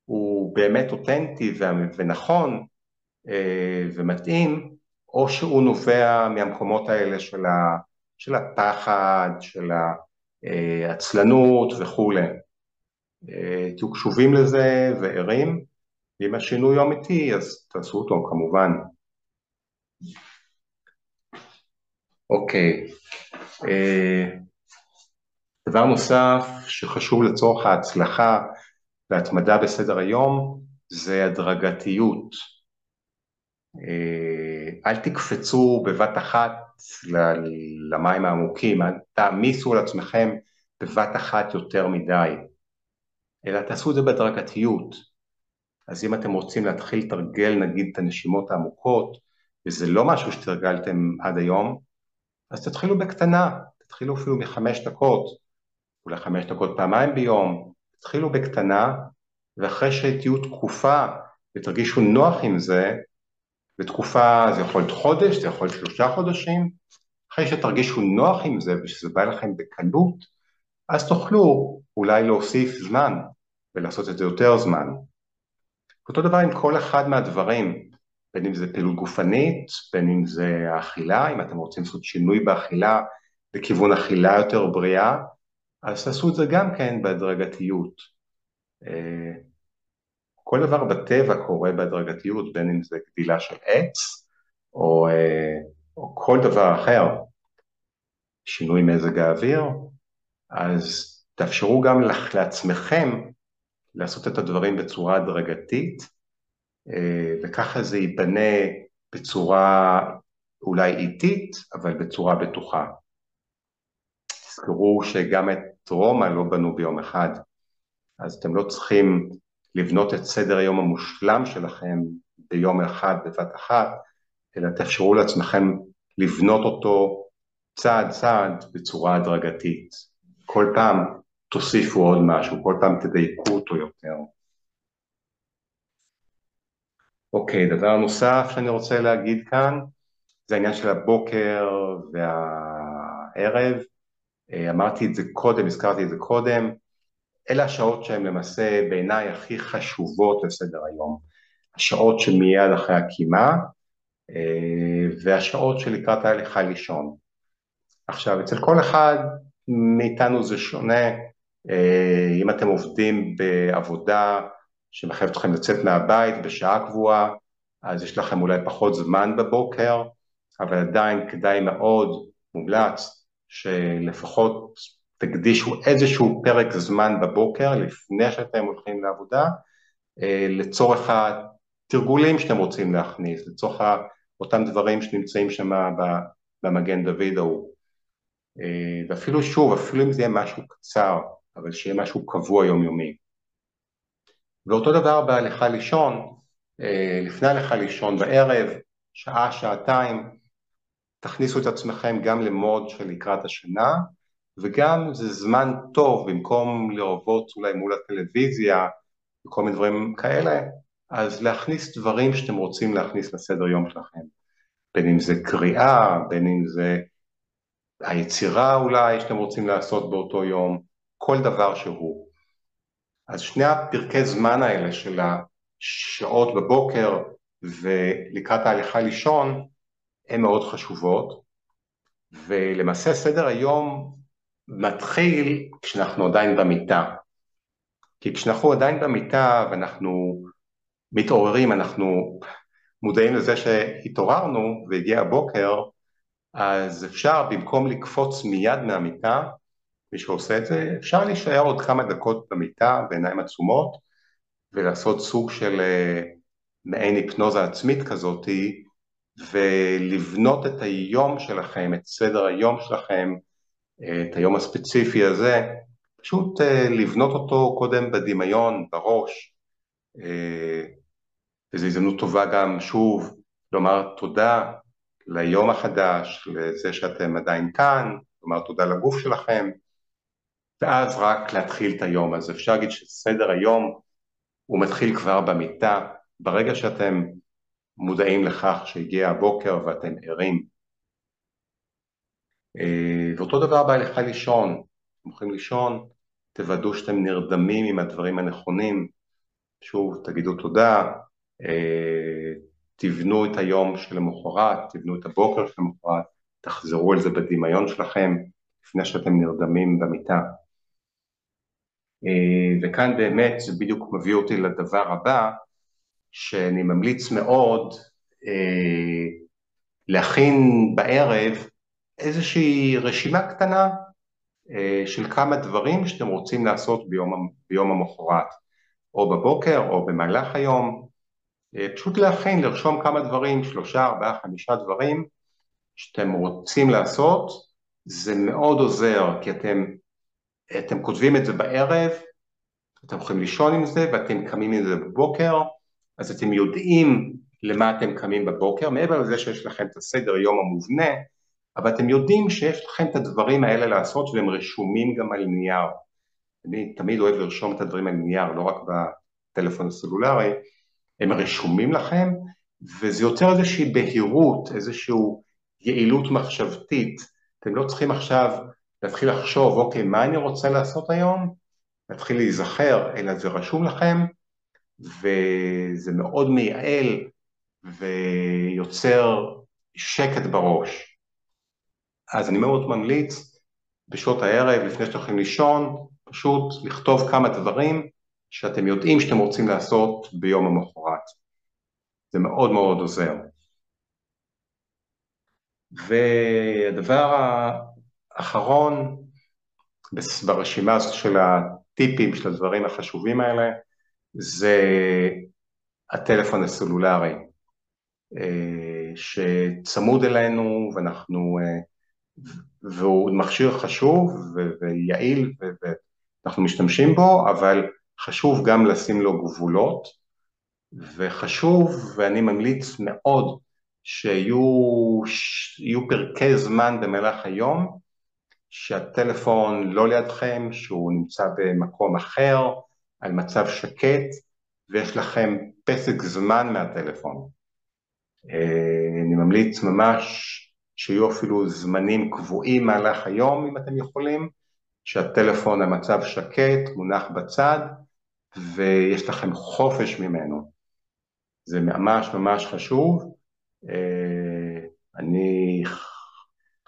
הוא באמת אותנטי ונכון אה, ומתאים, או שהוא נובע מהמקומות האלה של, ה, של הפחד, של העצלנות וכולי. אה, תהיו קשובים לזה וערים, ואם השינוי אמיתי אז תעשו אותו כמובן. אוקיי, אה, דבר נוסף שחשוב לצורך ההצלחה והתמדה בסדר היום זה הדרגתיות. אה, אל תקפצו בבת אחת למים העמוקים, אל תעמיסו על עצמכם בבת אחת יותר מדי. אלא תעשו את זה בהדרגתיות. אז אם אתם רוצים להתחיל לתרגל נגיד את הנשימות העמוקות, וזה לא משהו שתרגלתם עד היום, אז תתחילו בקטנה, תתחילו אפילו מחמש דקות, אולי חמש דקות פעמיים ביום, תתחילו בקטנה, ואחרי שתהיו תקופה ותרגישו נוח עם זה, בתקופה, זה יכול להיות חודש, זה יכול להיות שלושה חודשים, אחרי שתרגישו נוח עם זה ושזה בא לכם בקלות, אז תוכלו אולי להוסיף זמן, ולעשות את זה יותר זמן. אותו דבר עם כל אחד מהדברים, בין אם זה פעילות גופנית, בין אם זה האכילה, אם אתם רוצים לעשות שינוי באכילה לכיוון אכילה יותר בריאה, אז תעשו את זה גם כן בהדרגתיות. אה, כל דבר בטבע קורה בהדרגתיות, בין אם זה גדילה של עץ, או, אה, או כל דבר אחר, שינוי מזג האוויר, אז תאפשרו גם לעצמכם לעשות את הדברים בצורה הדרגתית, אה, וככה זה ייבנה בצורה אולי איטית, אבל בצורה בטוחה. תזכרו שגם את רומא לא בנו ביום אחד, אז אתם לא צריכים לבנות את סדר היום המושלם שלכם ביום אחד, בבת אחת, אלא תאפשרו לעצמכם לבנות אותו צעד צעד בצורה הדרגתית. כל פעם תוסיפו עוד משהו, כל פעם תדייקו אותו יותר. אוקיי, דבר נוסף שאני רוצה להגיד כאן, זה העניין של הבוקר והערב. אה, אמרתי את זה קודם, הזכרתי את זה קודם. אלה השעות שהן למעשה בעיניי הכי חשובות לסדר היום. השעות שמיד אחרי הקימה אה, והשעות שלקראת ההליכה לישון. עכשיו, אצל כל אחד מאיתנו זה שונה, אה, אם אתם עובדים בעבודה שמחייבת אתכם לצאת מהבית בשעה קבועה, אז יש לכם אולי פחות זמן בבוקר, אבל עדיין כדאי מאוד, מומלץ, שלפחות תקדישו איזשהו פרק זמן בבוקר לפני שאתם הולכים לעבודה, אה, לצורך התרגולים שאתם רוצים להכניס, לצורך אותם דברים שנמצאים שם במגן דוד ההוא. אה, ואפילו שוב, אפילו אם זה יהיה משהו קצר, אבל שיהיה משהו קבוע יומיומי. ואותו דבר בהליכה לישון, אה, לפני הליכה לישון בערב, שעה, שעתיים, תכניסו את עצמכם גם למוד של לקראת השינה, וגם זה זמן טוב, במקום לרבות אולי מול הטלוויזיה, וכל מיני דברים כאלה, אז להכניס דברים שאתם רוצים להכניס לסדר יום שלכם, בין אם זה קריאה, בין אם זה היצירה אולי שאתם רוצים לעשות באותו יום, כל דבר שהוא. אז שני הפרקי זמן האלה של השעות בבוקר ולקראת ההליכה לישון הן מאוד חשובות, ולמעשה סדר היום מתחיל כשאנחנו עדיין במיטה. כי כשאנחנו עדיין במיטה ואנחנו מתעוררים, אנחנו מודעים לזה שהתעוררנו והגיע הבוקר, אז אפשר במקום לקפוץ מיד מהמיטה, מי שעושה את זה, אפשר להישאר עוד כמה דקות במיטה בעיניים עצומות ולעשות סוג של אה, מעין היפנוזה עצמית כזאתי ולבנות את היום שלכם, את סדר היום שלכם, את היום הספציפי הזה, פשוט אה, לבנות אותו קודם בדמיון, בראש, אה, וזו הזדמנות טובה גם שוב לומר תודה ליום החדש, לזה שאתם עדיין כאן, לומר תודה לגוף שלכם, ואז רק להתחיל את היום. אז אפשר להגיד שסדר היום הוא מתחיל כבר במיטה, ברגע שאתם מודעים לכך שהגיע הבוקר ואתם ערים. אה, ואותו דבר בהליכה לישון, אתם הולכים לישון, תוודאו שאתם נרדמים עם הדברים הנכונים, שוב תגידו תודה, אה, תבנו את היום של המחרת, תבנו את הבוקר של המחרת, תחזרו על זה בדמיון שלכם לפני שאתם נרדמים במיטה. אה, וכאן באמת זה בדיוק מביא אותי לדבר הבא, שאני ממליץ מאוד אה, להכין בערב איזושהי רשימה קטנה אה, של כמה דברים שאתם רוצים לעשות ביום, ביום המחרת, או בבוקר או במהלך היום, אה, פשוט להכין, לרשום כמה דברים, שלושה, ארבעה, חמישה דברים שאתם רוצים לעשות, זה מאוד עוזר, כי אתם, אתם כותבים את זה בערב, אתם יכולים לישון עם זה ואתם קמים עם זה בבוקר, אז אתם יודעים למה אתם קמים בבוקר, מעבר לזה שיש לכם את הסדר יום המובנה, אבל אתם יודעים שיש לכם את הדברים האלה לעשות והם רשומים גם על נייר. אני תמיד אוהב לרשום את הדברים על נייר, לא רק בטלפון הסלולרי, הם רשומים לכם, וזה יוצר איזושהי בהירות, איזושהי יעילות מחשבתית. אתם לא צריכים עכשיו להתחיל לחשוב, אוקיי, מה אני רוצה לעשות היום? להתחיל להיזכר, אלא זה רשום לכם, וזה מאוד מייעל ויוצר שקט בראש. אז אני מאוד ממליץ בשעות הערב, לפני שאתם הולכים לישון, פשוט לכתוב כמה דברים שאתם יודעים שאתם רוצים לעשות ביום המחרת. זה מאוד מאוד עוזר. והדבר האחרון ברשימה הזאת של הטיפים, של הדברים החשובים האלה, זה הטלפון הסלולרי, אה, שצמוד אלינו ואנחנו, אה, והוא מכשיר חשוב ויעיל ואנחנו משתמשים בו, אבל חשוב גם לשים לו גבולות, וחשוב, ואני ממליץ מאוד, שיהיו פרקי זמן במהלך היום, שהטלפון לא לידכם, שהוא נמצא במקום אחר, על מצב שקט, ויש לכם פסק זמן מהטלפון. אה, אני ממליץ ממש שיהיו אפילו זמנים קבועים מהלך היום, אם אתם יכולים, שהטלפון על מצב שקט, מונח בצד, ויש לכם חופש ממנו. זה ממש ממש חשוב. אה, אני,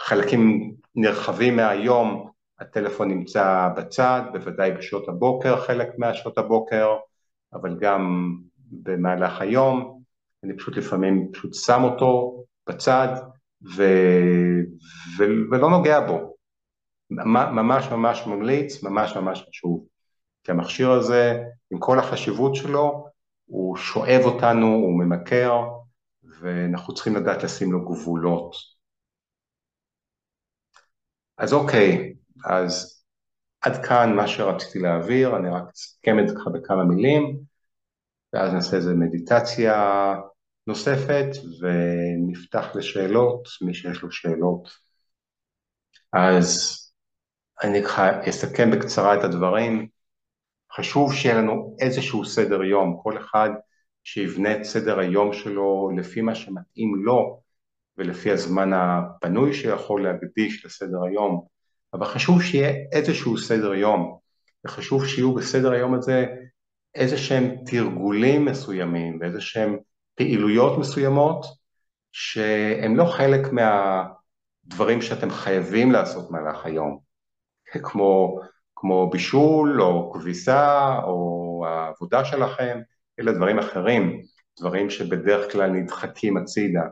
חלקים נרחבים מהיום, הטלפון נמצא בצד, בוודאי בשעות הבוקר, חלק מהשעות הבוקר, אבל גם במהלך היום, אני פשוט לפעמים פשוט שם אותו בצד ו... ו... ולא נוגע בו. ממש ממש ממליץ, ממש ממש חשוב. כי המכשיר הזה, עם כל החשיבות שלו, הוא שואב אותנו, הוא ממכר, ואנחנו צריכים לדעת לשים לו גבולות. אז אוקיי, אז עד כאן מה שרציתי להעביר, אני רק אסכם את זה ככה בכמה מילים, ואז נעשה איזה מדיטציה נוספת, ונפתח לשאלות, מי שיש לו שאלות. אז אני ככה אסכם בקצרה את הדברים. חשוב שיהיה לנו איזשהו סדר יום, כל אחד שיבנה את סדר היום שלו לפי מה שמתאים לו ולפי הזמן הפנוי שיכול להקדיש לסדר היום, אבל חשוב שיהיה איזשהו סדר יום, וחשוב שיהיו בסדר היום הזה איזה שהם תרגולים מסוימים ואיזה שהם פעילויות מסוימות שהם לא חלק מהדברים שאתם חייבים לעשות במהלך היום, כמו, כמו בישול או כביסה או העבודה שלכם, אלא דברים אחרים, דברים שבדרך כלל נדחקים הצידה.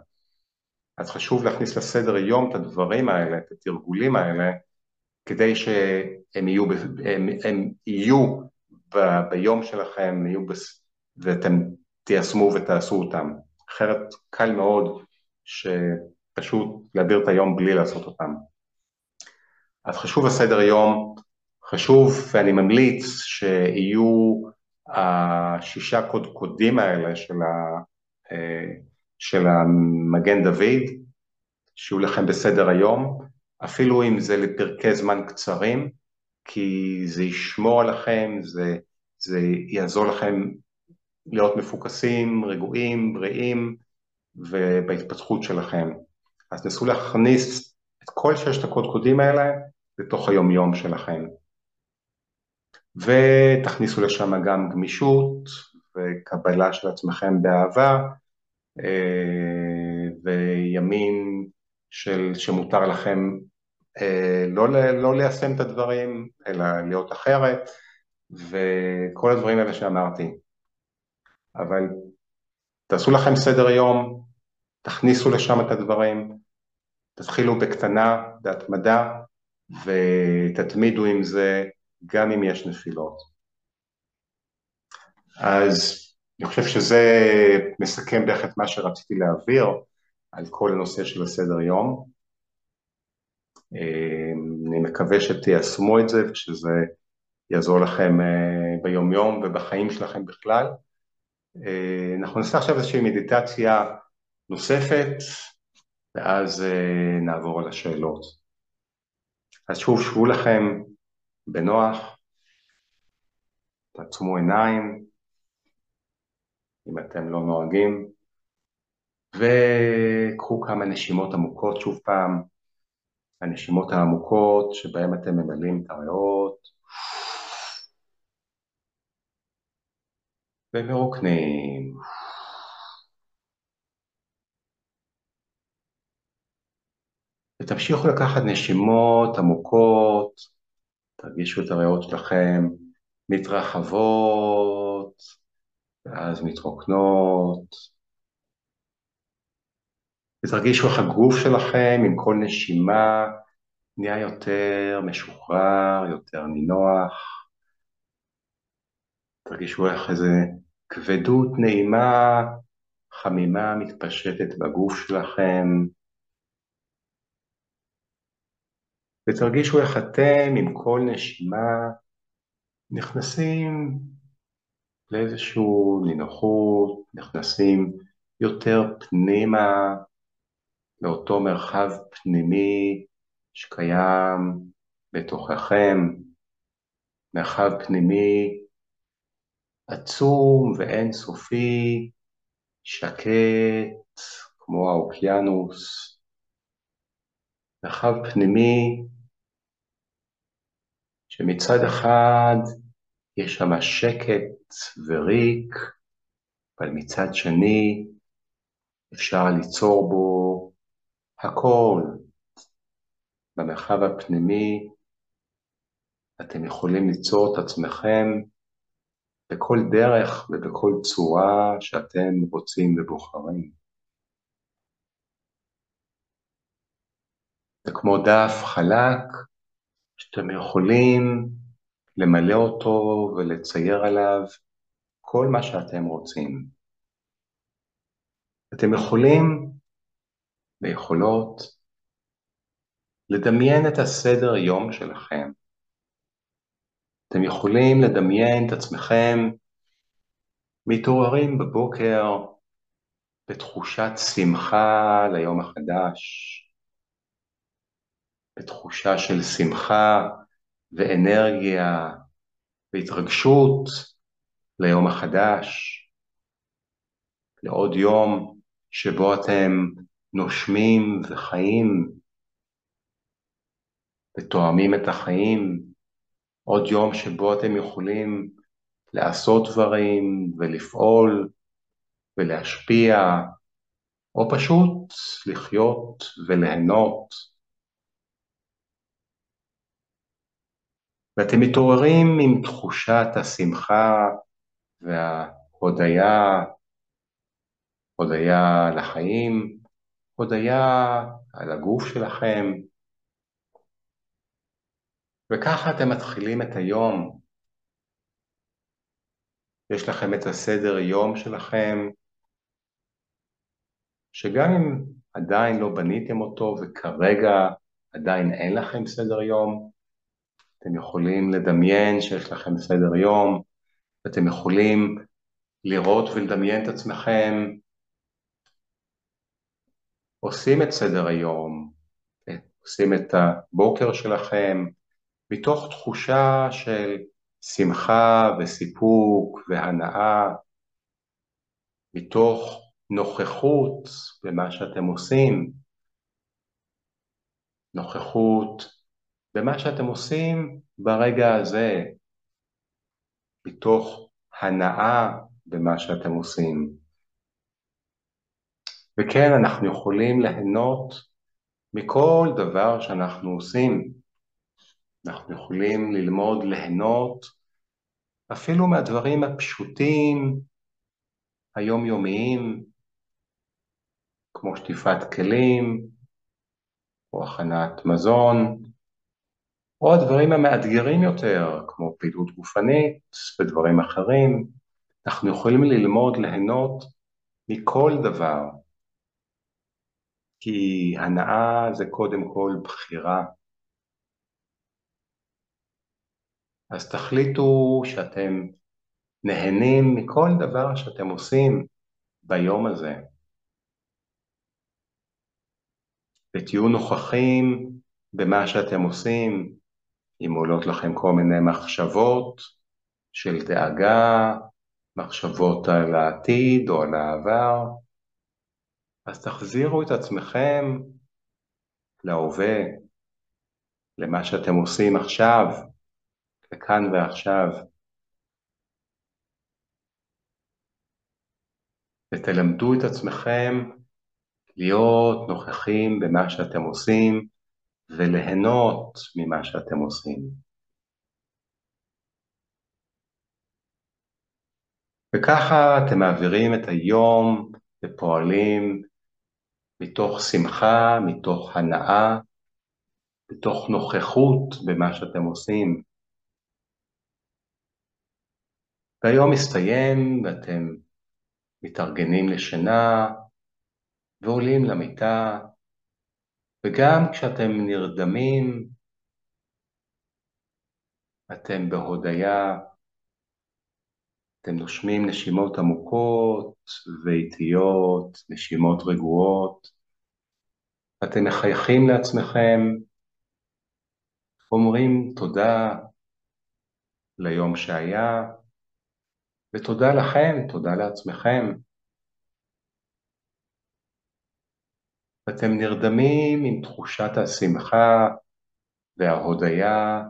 אז חשוב להכניס לסדר היום את הדברים האלה, את התרגולים האלה, כדי שהם יהיו, הם, הם יהיו ב, ביום שלכם, יהיו בס, ואתם תיישמו ותעשו אותם. אחרת קל מאוד שפשוט להעביר את היום בלי לעשות אותם. אז חשוב הסדר יום, חשוב ואני ממליץ שיהיו השישה קודקודים האלה של, ה, אה, של המגן דוד, שיהיו לכם בסדר היום, אפילו אם זה לפרקי זמן קצרים, כי זה ישמור עליכם, זה, זה יעזור לכם להיות מפוקסים, רגועים, בריאים ובהתפתחות שלכם. אז נסו להכניס את כל ששת הקודקודים האלה לתוך היומיום שלכם. ותכניסו לשם גם גמישות וקבלה של עצמכם באהבה אה, וימים של, שמותר לכם אה, לא, לא ליישם את הדברים, אלא להיות אחרת, וכל הדברים האלה שאמרתי. אבל תעשו לכם סדר יום, תכניסו לשם את הדברים, תתחילו בקטנה, בהתמדה, ותתמידו עם זה גם אם יש נפילות. אז אני חושב שזה מסכם בערך את מה שרציתי להעביר על כל הנושא של הסדר יום. אני מקווה שתיישמו את זה ושזה יעזור לכם אה, ביום יום ובחיים שלכם בכלל. אה, אנחנו נעשה עכשיו איזושהי מדיטציה נוספת ואז אה, נעבור על השאלות. אז שוב, שבו לכם בנוח, תעצמו עיניים, אם אתם לא נוהגים, וקחו כמה נשימות עמוקות שוב פעם, הנשימות העמוקות שבהן אתם ממלאים את הריאות ומרוקנים. ותמשיכו לקחת נשימות עמוקות, תרגישו את הריאות שלכם מתרחבות ואז מתרוקנות. ותרגישו איך הגוף שלכם עם כל נשימה נהיה יותר משוחרר, יותר נינוח. תרגישו איך איזה כבדות נעימה, חמימה מתפשטת בגוף שלכם. ותרגישו איך אתם עם כל נשימה נכנסים לאיזושהי נינוחות, נכנסים יותר פנימה לאותו מרחב פנימי שקיים בתוככם, מרחב פנימי עצום ואינסופי, שקט כמו האוקיינוס, מרחב פנימי שמצד אחד יש שם שקט וריק, אבל מצד שני אפשר ליצור בו הכל במרחב הפנימי, אתם יכולים ליצור את עצמכם בכל דרך ובכל צורה שאתם רוצים ובוחרים. זה כמו דף חלק שאתם יכולים למלא אותו ולצייר עליו כל מה שאתם רוצים. אתם יכולים ויכולות לדמיין את הסדר יום שלכם. אתם יכולים לדמיין את עצמכם מתעוררים בבוקר בתחושת שמחה ליום החדש, בתחושה של שמחה ואנרגיה והתרגשות ליום החדש, לעוד יום שבו אתם נושמים וחיים ותואמים את החיים, עוד יום שבו אתם יכולים לעשות דברים ולפעול ולהשפיע, או פשוט לחיות וליהנות. ואתם מתעוררים עם תחושת השמחה וההודיה, הודיה לחיים, הודיה על הגוף שלכם, וככה אתם מתחילים את היום. יש לכם את הסדר יום שלכם, שגם אם עדיין לא בניתם אותו וכרגע עדיין אין לכם סדר יום, אתם יכולים לדמיין שיש לכם סדר יום, ואתם יכולים לראות ולדמיין את עצמכם עושים את סדר היום, עושים את הבוקר שלכם, מתוך תחושה של שמחה וסיפוק והנאה, מתוך נוכחות במה שאתם עושים, נוכחות במה שאתם עושים ברגע הזה, מתוך הנאה במה שאתם עושים. וכן, אנחנו יכולים ליהנות מכל דבר שאנחנו עושים. אנחנו יכולים ללמוד ליהנות אפילו מהדברים הפשוטים, היומיומיים, כמו שטיפת כלים, או הכנת מזון, או הדברים המאתגרים יותר, כמו פעילות גופנית ודברים אחרים. אנחנו יכולים ללמוד ליהנות מכל דבר, כי הנאה זה קודם כל בחירה. אז תחליטו שאתם נהנים מכל דבר שאתם עושים ביום הזה. ותהיו נוכחים במה שאתם עושים, אם עולות לכם כל מיני מחשבות של דאגה, מחשבות על העתיד או על העבר, אז תחזירו את עצמכם להווה, למה שאתם עושים עכשיו, לכאן ועכשיו. ותלמדו את עצמכם להיות נוכחים במה שאתם עושים וליהנות ממה שאתם עושים. וככה אתם מעבירים את היום ופועלים מתוך שמחה, מתוך הנאה, מתוך נוכחות במה שאתם עושים. והיום מסתיים ואתם מתארגנים לשינה ועולים למיטה, וגם כשאתם נרדמים, אתם בהודיה, אתם נושמים נשימות עמוקות ואיטיות, נשימות רגועות, אתם מחייכים לעצמכם, אומרים תודה ליום שהיה, ותודה לכם, תודה לעצמכם. אתם נרדמים עם תחושת השמחה וההודיה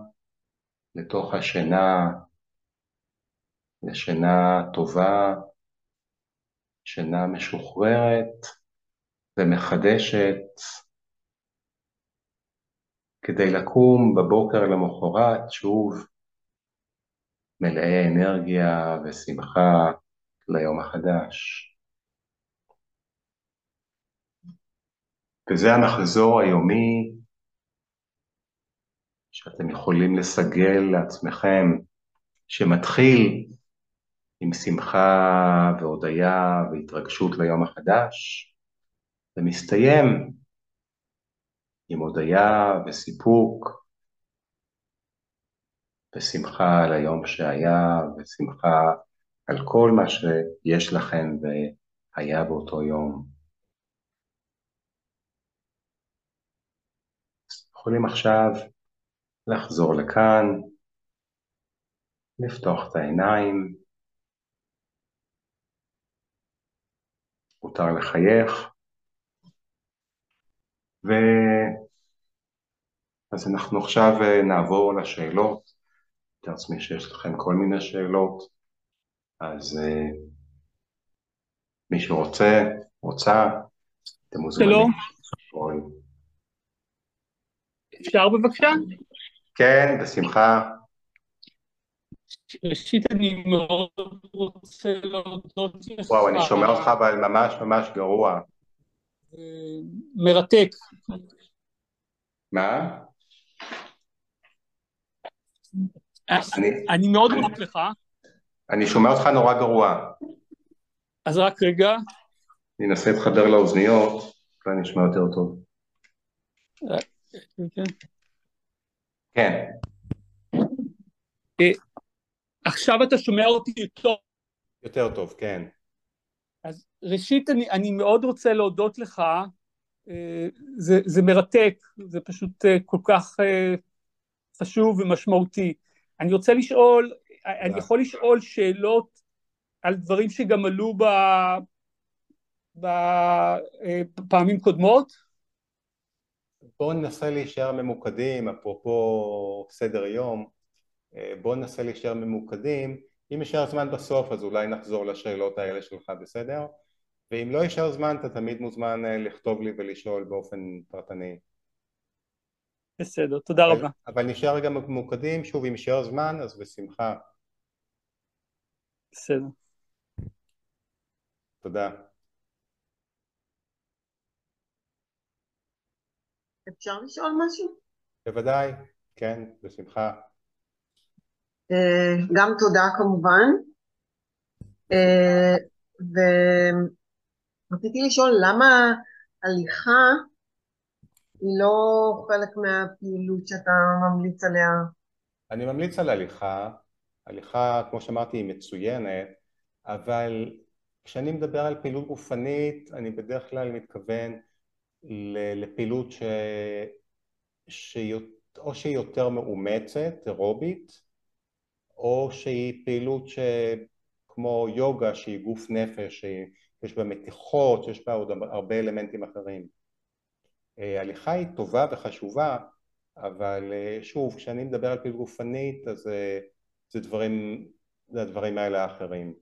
לתוך השינה, לשינה טובה, שינה משוחררת ומחדשת, כדי לקום בבוקר למחרת שוב מלאי אנרגיה ושמחה ליום החדש. וזה המחזור היומי שאתם יכולים לסגל לעצמכם, שמתחיל עם שמחה והודיה והתרגשות ליום החדש, ומסתיים עם הודיה וסיפוק ושמחה על היום שהיה ושמחה על כל מה שיש לכם והיה באותו יום. יכולים עכשיו לחזור לכאן, לפתוח את העיניים, מותר לחייך, ו... אז אנחנו עכשיו אה, נעבור לשאלות, אני לעצמי שיש לכם כל מיני שאלות, אז uh, מי שרוצה, רוצה, אתם מוזמנים. שלום. אפשר בבקשה? כן, בשמחה. ראשית אני מאוד רוצה להודות לך. וואו, אני שומע אותך אבל ממש ממש גרוע. מרתק. מה? אני, אני מאוד מודה לך. אני שומע אותך נורא גרוע. אז רק רגע. אני אנסה להתחבר לאוזניות, ואני אשמע יותר טוב. כן. אה, עכשיו אתה שומע אותי יותר. יותר טוב, כן. אז ראשית אני, אני מאוד רוצה להודות לך, אה, זה, זה מרתק, זה פשוט אה, כל כך חשוב ומשמעותי. אני רוצה לשאול, אני יכול לשאול שאלות על דברים שגם עלו בפעמים קודמות? בואו ננסה להישאר ממוקדים, אפרופו סדר יום, אה, בואו ננסה להישאר ממוקדים, אם יישאר זמן בסוף אז אולי נחזור לשאלות האלה שלך, בסדר? ואם לא יישאר זמן אתה תמיד מוזמן אה, לכתוב לי ולשאול באופן פרטני. בסדר, תודה אבל, רבה. אבל נשאר גם ממוקדים, שוב אם יישאר זמן אז בשמחה. בסדר. תודה. אפשר לשאול משהו? בוודאי, כן, בשמחה. אה, גם תודה כמובן. אה, ורציתי לשאול למה הליכה היא לא חלק מהפעילות שאתה ממליץ עליה? אני ממליץ על הליכה, הליכה כמו שאמרתי היא מצוינת, אבל כשאני מדבר על פעילות גופנית אני בדרך כלל מתכוון לפעילות ש... שהיא או שהיא יותר מאומצת, אירובית, או שהיא פעילות כמו יוגה שהיא גוף נפש, שיש בה מתיחות, שיש בה עוד הרבה אלמנטים אחרים. אה, הליכה היא טובה וחשובה, אבל אה, שוב, כשאני מדבר על פעילות גופנית אז אה, זה דברים, זה הדברים האלה האחרים.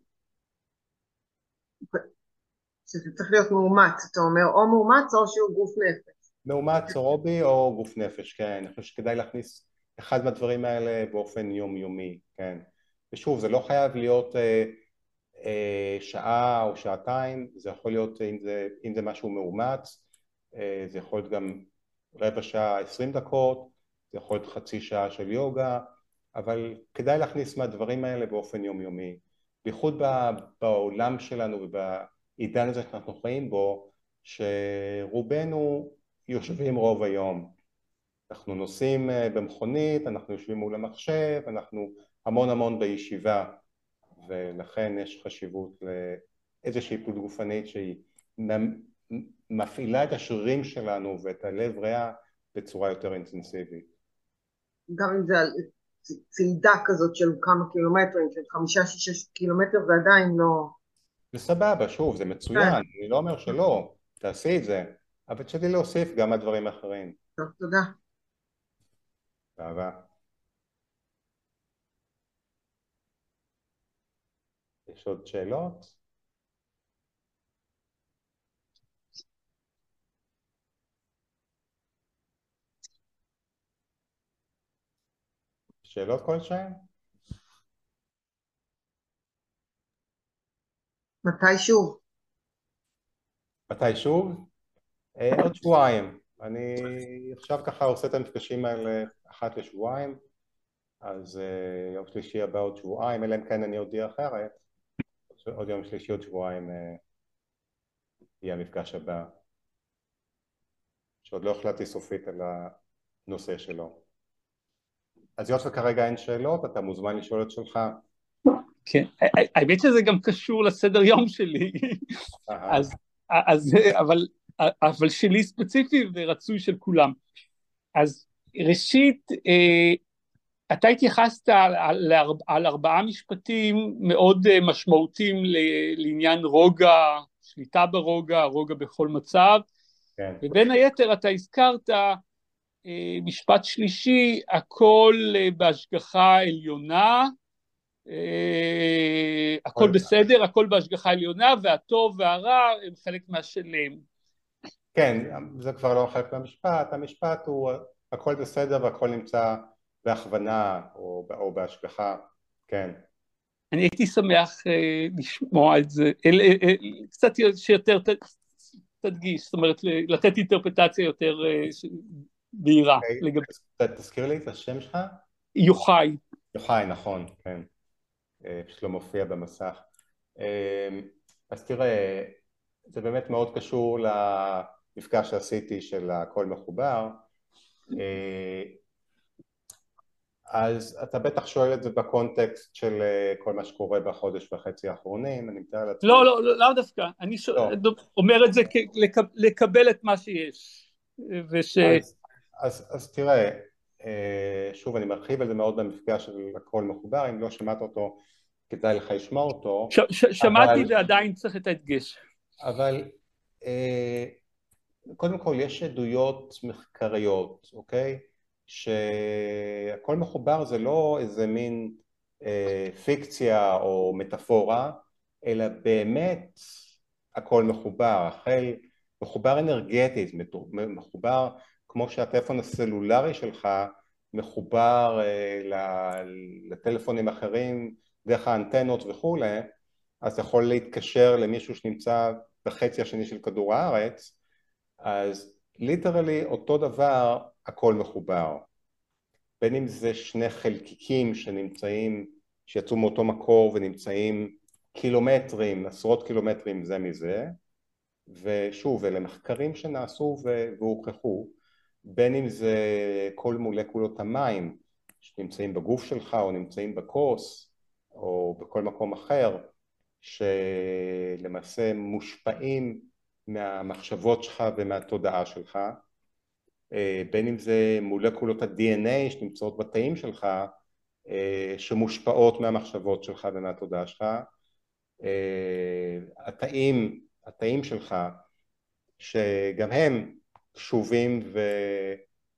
שזה צריך להיות מאומץ, אתה אומר או מאומץ או שהוא גוף נפש. מאומץ אירובי או גוף נפש, כן, אני חושב שכדאי להכניס אחד מהדברים האלה באופן יומיומי, כן. ושוב, זה לא חייב להיות אה, אה, שעה או שעתיים, זה יכול להיות, אם זה, אם זה משהו מאומץ, אה, זה יכול להיות גם רבע שעה, עשרים דקות, זה יכול להיות חצי שעה של יוגה, אבל כדאי להכניס מהדברים האלה באופן יומיומי. בייחוד בעולם שלנו ובעידן הזה שאנחנו חיים בו, שרובנו יושבים רוב היום. אנחנו נוסעים אה, במכונית, אנחנו יושבים מול המחשב, אנחנו המון המון בישיבה, ולכן יש חשיבות לאיזושהי פעילות גופנית שהיא מפעילה את השרירים שלנו ואת הלב ריאה בצורה יותר אינטנסיבית. גם אם זה צעידה כזאת של כמה קילומטרים, של חמישה-שישה קילומטר, זה עדיין לא... זה סבבה, שוב, זה מצוין, כן. אני לא אומר שלא, תעשי את זה, אבל תשתדלי להוסיף גם הדברים האחרים. טוב, תודה. אהבה. יש עוד שאלות? שאלות כלשהן? מתי שוב? מתי שוב? עוד שבועיים. אני עכשיו ככה עושה את המפגשים האלה אחת לשבועיים, אז אה, יום שלישי הבא עוד שבועיים, אלא אם כן אני אודיע אחרת, עוד יום שלישי עוד שבועיים אה, יהיה המפגש הבא, שעוד לא החלטתי סופית על הנושא שלו. אז היות וכרגע אין שאלות, אתה מוזמן לשאול את שלך. כן, האמת שזה גם קשור לסדר יום שלי, אז, אז, אבל, אבל שלי ספציפי ורצוי של כולם. אז ראשית, אה, אתה התייחסת על, על, על ארבעה משפטים מאוד משמעותיים לעניין רוגע, שליטה ברוגע, רוגע בכל מצב, כן. ובין היתר אתה הזכרת משפט שלישי, הכל בהשגחה עליונה, הכל בסדר, הכל בהשגחה עליונה, והטוב והרע הם חלק מהשלם. כן, זה כבר לא חלק מהמשפט, המשפט הוא הכל בסדר והכל נמצא בהכוונה או, או בהשגחה, כן. אני הייתי שמח uh, לשמוע את זה, אל, אל, אל, קצת שיותר ת, תדגיש, זאת אומרת לתת אינטרפטציה יותר uh, בהירה. Okay. אוקיי, לגב... תזכיר לי את השם שלך? יוחאי. יוחאי, נכון, כן. פשוט לא מופיע במסך. אז תראה, זה באמת מאוד קשור למפגש שעשיתי של הכל מחובר. אז אתה בטח שואל את זה בקונטקסט של אה, כל מה שקורה בחודש וחצי האחרונים, אני מתאר לעצמי. לא, לא, לא, לאו דווקא, אני ש... לא. אומר את זה כ... לקבל את מה שיש. וש... אז, אז, אז תראה, אה, שוב אני מרחיב על זה מאוד במפגש של הכל מחובר, אם לא שמעת אותו כדאי לך לשמוע אותו. ש, ש, שמעתי אבל... ועדיין צריך את ההדגש. אבל אה, קודם כל יש עדויות מחקריות, אוקיי? שהכל מחובר זה לא איזה מין אה, פיקציה או מטאפורה, אלא באמת הכל מחובר, החל מחובר אנרגטית, מחובר כמו שהטלפון הסלולרי שלך מחובר אה, לטלפונים אחרים דרך האנטנות וכולי, אז יכול להתקשר למישהו שנמצא בחצי השני של כדור הארץ, אז ליטרלי אותו דבר הכל מחובר. בין אם זה שני חלקיקים שנמצאים, שיצאו מאותו מקור ונמצאים קילומטרים, עשרות קילומטרים זה מזה, ושוב, אלה מחקרים שנעשו והוכחו, בין אם זה כל מולקולות המים שנמצאים בגוף שלך או נמצאים בכוס או בכל מקום אחר, שלמעשה מושפעים מהמחשבות שלך ומהתודעה שלך, אה, בין אם זה מולקולות ה-DNA שנמצאות בתאים שלך, אה, שמושפעות מהמחשבות שלך ומהתודעה שלך, אה, התאים, התאים שלך, שגם הם קשובים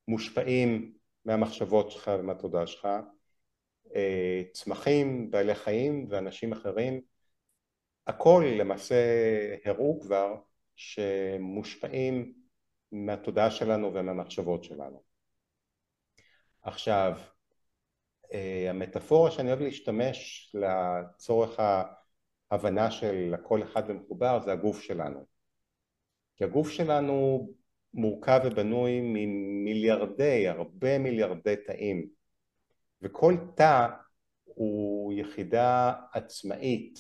ומושפעים מהמחשבות שלך ומהתודעה שלך, צמחים, בעלי חיים ואנשים אחרים, הכל למעשה הראו כבר שמושפעים מהתודעה שלנו ומהמחשבות שלנו. עכשיו, אה, המטאפורה שאני אוהב להשתמש לצורך ההבנה של הכל אחד ומחובר זה הגוף שלנו. כי הגוף שלנו מורכב ובנוי ממיליארדי, הרבה מיליארדי תאים, וכל תא הוא יחידה עצמאית,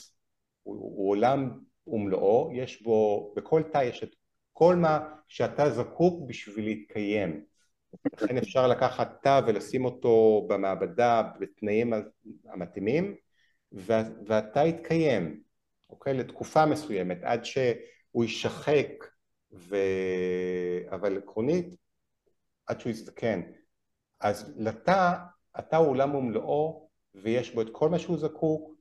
הוא, הוא עולם ומלואו, יש בו, בכל תא יש את כל מה שאתה זקוק בשביל להתקיים. לכן אפשר לקחת תא ולשים אותו במעבדה בתנאים המתאימים והתא יתקיים, אוקיי? לתקופה מסוימת עד שהוא יישחק ו... אבל עקרונית עד שהוא יזדקן. אז לתא, התא הוא עולם ומלואו ויש בו את כל מה שהוא זקוק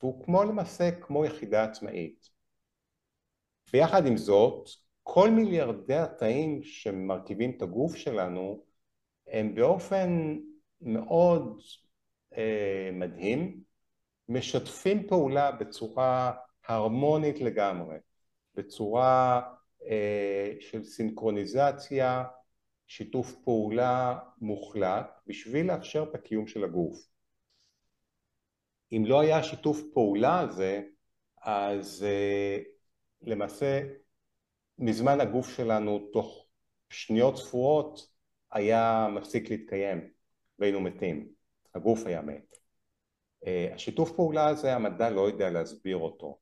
והוא כמו למעשה כמו יחידה עצמאית. ויחד עם זאת כל מיליארדי התאים שמרכיבים את הגוף שלנו הם באופן מאוד אה, מדהים משתפים פעולה בצורה הרמונית לגמרי, בצורה אה, של סינכרוניזציה, שיתוף פעולה מוחלט בשביל לאפשר את הקיום של הגוף. אם לא היה שיתוף פעולה הזה אז אה, למעשה מזמן הגוף שלנו תוך שניות ספורות היה מפסיק להתקיים והיינו מתים, הגוף היה מת. אה, השיתוף פעולה הזה המדע לא יודע להסביר אותו,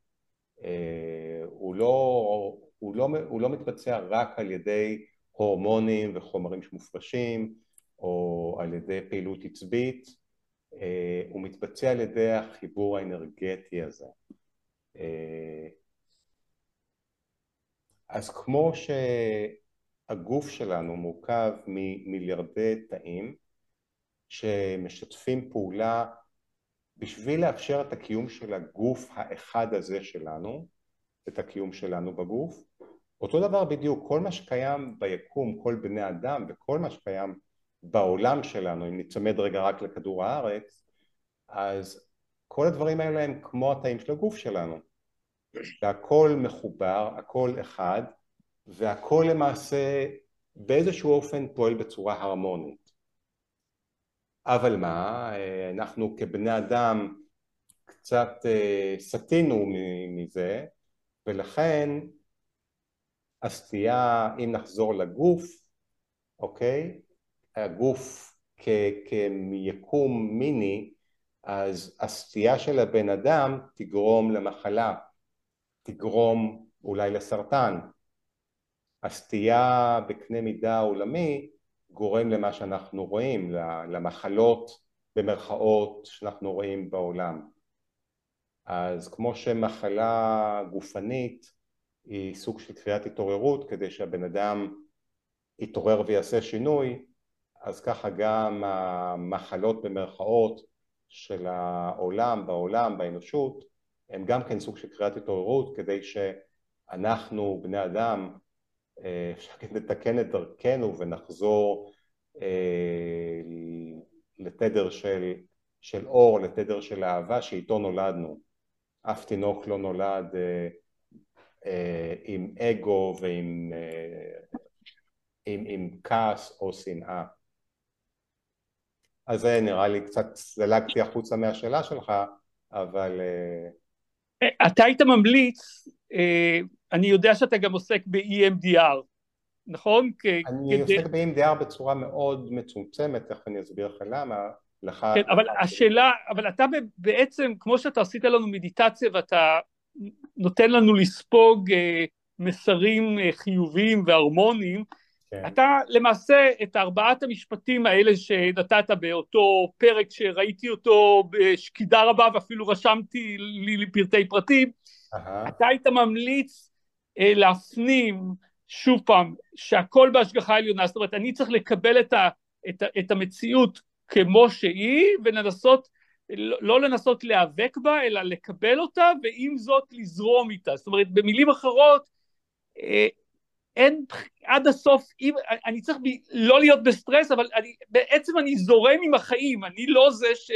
אה, הוא לא, הוא לא, הוא לא מתבצע רק על ידי הורמונים וחומרים שמופרשים או על ידי פעילות עצבית, אה, הוא מתבצע על ידי החיבור האנרגטי הזה. אז כמו שהגוף שלנו מורכב ממיליארדי תאים, שמשתפים פעולה בשביל לאפשר את הקיום של הגוף האחד הזה שלנו, את הקיום שלנו בגוף. אותו דבר בדיוק, כל מה שקיים ביקום, כל בני אדם וכל מה שקיים בעולם שלנו, אם נצמד רגע רק לכדור הארץ, אז כל הדברים האלה הם כמו התאים של הגוף שלנו. והכל מחובר, הכל אחד, והכל למעשה באיזשהו אופן פועל בצורה הרמונית. אבל מה, אנחנו כבני אדם קצת אה, סטינו מזה, ולכן הסטייה, אם נחזור לגוף, אוקיי? הגוף כיקום מיני, אז הסטייה של הבן אדם תגרום למחלה, תגרום אולי לסרטן. הסטייה בקנה מידה עולמי גורם למה שאנחנו רואים, למחלות במרכאות שאנחנו רואים בעולם. אז כמו שמחלה גופנית היא סוג של קריאת התעוררות כדי שהבן אדם יתעורר ויעשה שינוי, אז ככה גם המחלות במרכאות של העולם, בעולם, באנושות, הם גם כן סוג של קריאת התעוררות כדי שאנחנו, בני אדם, אה, אפשר לתקן את דרכנו ונחזור אה, לתדר של, של אור, לתדר של אהבה שאיתו נולדנו. אף תינוק לא נולד אה, עם אגו ועם עם, עם כעס או שנאה. אז זה נראה לי קצת זלגתי החוצה מהשאלה שלך, אבל... אתה היית ממליץ, אני יודע שאתה גם עוסק ב-EMDR, נכון? אני כדי... עוסק ב-EMDR בצורה מאוד מצומצמת, איך אני אסביר לך למה. לך... כן, אבל השאלה, אבל אתה בעצם, כמו שאתה עשית לנו מדיטציה ואתה נותן לנו לספוג מסרים חיוביים והרמוניים, כן. אתה למעשה את ארבעת המשפטים האלה שנתת באותו פרק שראיתי אותו בשקידה רבה ואפילו רשמתי לי לפרטי פרטים, uh-huh. אתה היית ממליץ אה, להפנים שוב פעם שהכל בהשגחה עליונה, זאת אומרת אני צריך לקבל את, ה, את, ה, את המציאות כמו שהיא ולנסות לא, לא לנסות להיאבק בה אלא לקבל אותה ועם זאת לזרום איתה, זאת אומרת במילים אחרות אה, אין עד הסוף, אם, אני צריך ב, לא להיות בסטרס, אבל אני, בעצם אני זורם עם החיים, אני לא זה ש...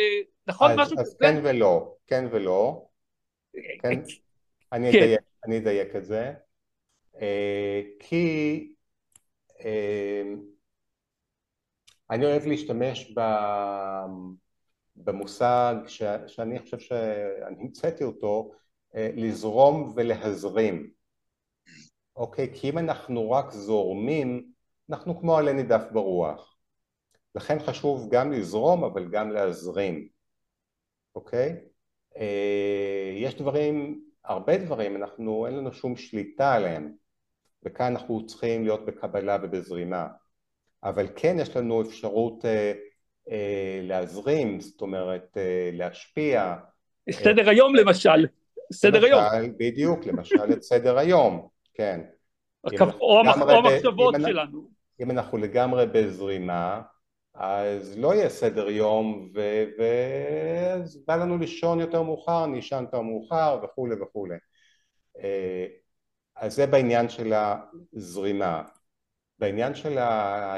נכון אז, משהו אז כזה? כן ולא, כן ולא. כן, אני, כן. אדייק, אני אדייק את זה. אה, כי אה, אני אוהב להשתמש ב, במושג ש, שאני חושב שאני המצאתי אותו, אה, לזרום ולהזרים. אוקיי? כי אם אנחנו רק זורמים, אנחנו כמו עלה נידף ברוח. לכן חשוב גם לזרום אבל גם להזרים, אוקיי? אה, יש דברים, הרבה דברים, אנחנו, אין לנו שום שליטה עליהם, וכאן אנחנו צריכים להיות בקבלה ובזרימה. אבל כן יש לנו אפשרות אה, אה, להזרים, זאת אומרת אה, להשפיע. סדר היום למשל, סדר היום. בדיוק, למשל את סדר היום. כן. או המחשבות שלנו. אם אנחנו לגמרי בזרימה, אז לא יהיה סדר יום, ואז בא לנו לישון יותר מאוחר, נישן יותר מאוחר וכולי וכולי. אה, אז זה בעניין של הזרימה. בעניין של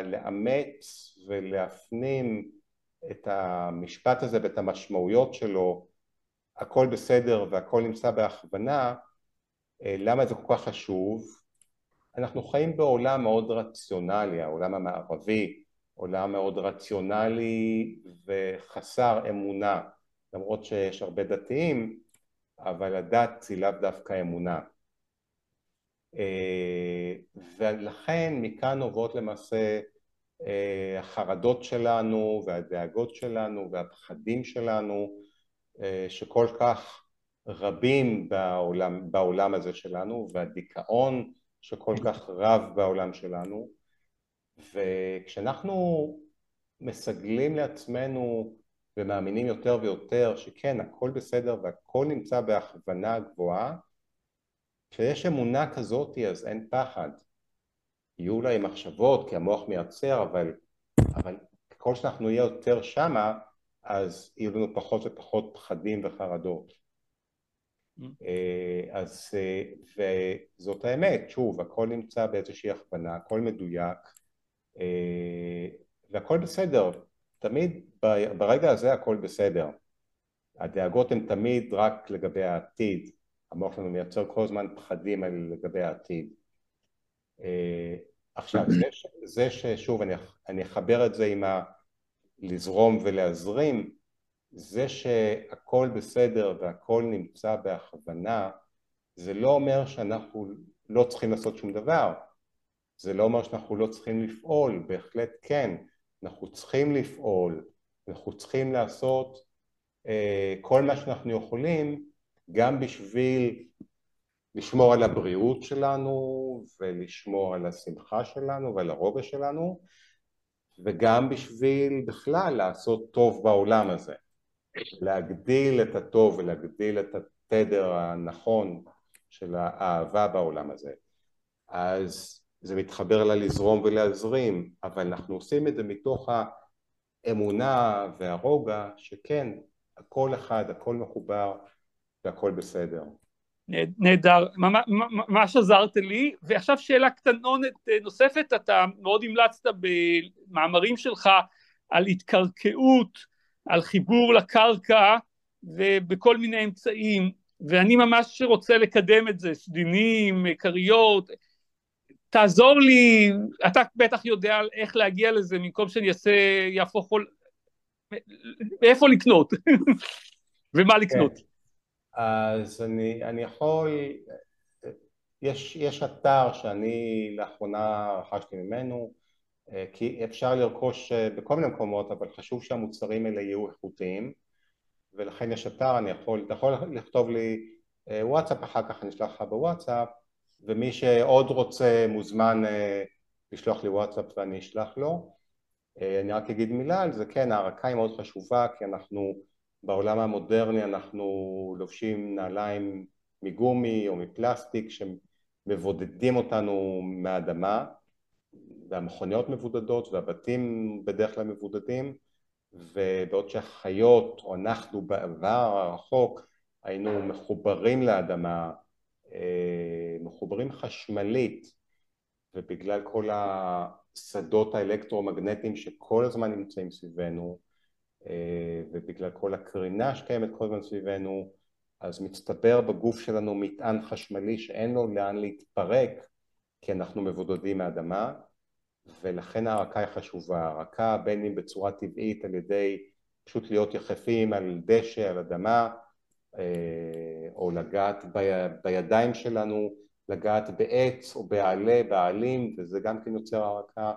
לאמץ ולהפנים את המשפט הזה ואת המשמעויות שלו, הכל בסדר והכל נמצא בהכוונה, למה זה כל כך חשוב? אנחנו חיים בעולם מאוד רציונלי, העולם המערבי, עולם מאוד רציונלי וחסר אמונה, למרות שיש הרבה דתיים, אבל הדת היא לאו דווקא אמונה. אה, ולכן מכאן נובעות למעשה אה, החרדות שלנו והדאגות שלנו והפחדים שלנו שכל כך רבים בעולם, בעולם הזה שלנו והדיכאון שכל כך רב בעולם שלנו. וכשאנחנו מסגלים לעצמנו ומאמינים יותר ויותר שכן הכל בסדר והכל נמצא בהכוונה גבוהה כשיש אמונה כזאת אז אין פחד. יהיו אולי מחשבות כי המוח מייצר אבל, אבל ככל שאנחנו נהיה יותר שמה, אז יהיו לנו פחות ופחות פחדים וחרדות. Mm. אז, וזאת האמת, שוב, הכל נמצא באיזושהי הכוונה, הכל מדויק, והכל בסדר, תמיד ברגע הזה הכל בסדר. הדאגות הן תמיד רק לגבי העתיד, המוח שלנו מייצר כל הזמן פחדים לגבי העתיד. עכשיו, זה, זה ששוב, אני, אני אחבר את זה עם ה... לזרום ולהזרים, זה שהכל בסדר והכל נמצא בהכוונה, זה לא אומר שאנחנו לא צריכים לעשות שום דבר, זה לא אומר שאנחנו לא צריכים לפעול, בהחלט כן, אנחנו צריכים לפעול, אנחנו צריכים לעשות אה, כל מה שאנחנו יכולים גם בשביל לשמור על הבריאות שלנו ולשמור על השמחה שלנו ועל הרוגע שלנו וגם בשביל בכלל לעשות טוב בעולם הזה להגדיל את הטוב ולהגדיל את התדר הנכון של האהבה בעולם הזה. אז זה מתחבר לה לזרום ולהזרים אבל אנחנו עושים את זה מתוך האמונה והרוגע שכן הכל אחד, הכל מחובר והכל בסדר. נהדר, ממש עזרת לי, ועכשיו שאלה קטנונת אה, נוספת, אתה מאוד המלצת במאמרים שלך על התקרקעות, על חיבור לקרקע ובכל מיני אמצעים, ואני ממש רוצה לקדם את זה, סדינים, כריות, תעזור לי, אתה בטח יודע איך להגיע לזה, במקום שאני אעשה, יהפוך, איפה לקנות ומה לקנות. כן. אז אני, אני יכול, יש, יש אתר שאני לאחרונה רכשתי ממנו כי אפשר לרכוש אה, בכל מיני מקומות אבל חשוב שהמוצרים האלה יהיו איכותיים. ולכן יש אתר, אני יכול, אתה יכול לכתוב לי אה, וואטסאפ אחר כך אני אשלח לך בוואטסאפ ומי שעוד רוצה מוזמן לשלוח לי וואטסאפ ואני אשלח לו. אני רק אגיד מילה על זה, כן ההערכה היא מאוד חשובה כי אנחנו בעולם המודרני אנחנו לובשים נעליים מגומי או מפלסטיק שמבודדים אותנו מהאדמה והמכוניות מבודדות והבתים בדרך כלל מבודדים ובעוד שהחיות או אנחנו בעבר הרחוק היינו מחוברים לאדמה, אה, מחוברים חשמלית ובגלל כל השדות האלקטרומגנטיים שכל הזמן נמצאים סביבנו אה, ובגלל כל הקרינה שקיימת כל הזמן סביבנו אז מצטבר בגוף שלנו מטען חשמלי שאין לו לאן להתפרק כי אנחנו מבודדים מהאדמה ולכן ההרקה היא חשובה, הרקה בין אם בצורה טבעית על ידי פשוט להיות יחפים על דשא, על אדמה אה, או לגעת בידיים שלנו, לגעת בעץ או בעלה, בעלים וזה גם כן יוצר הרקה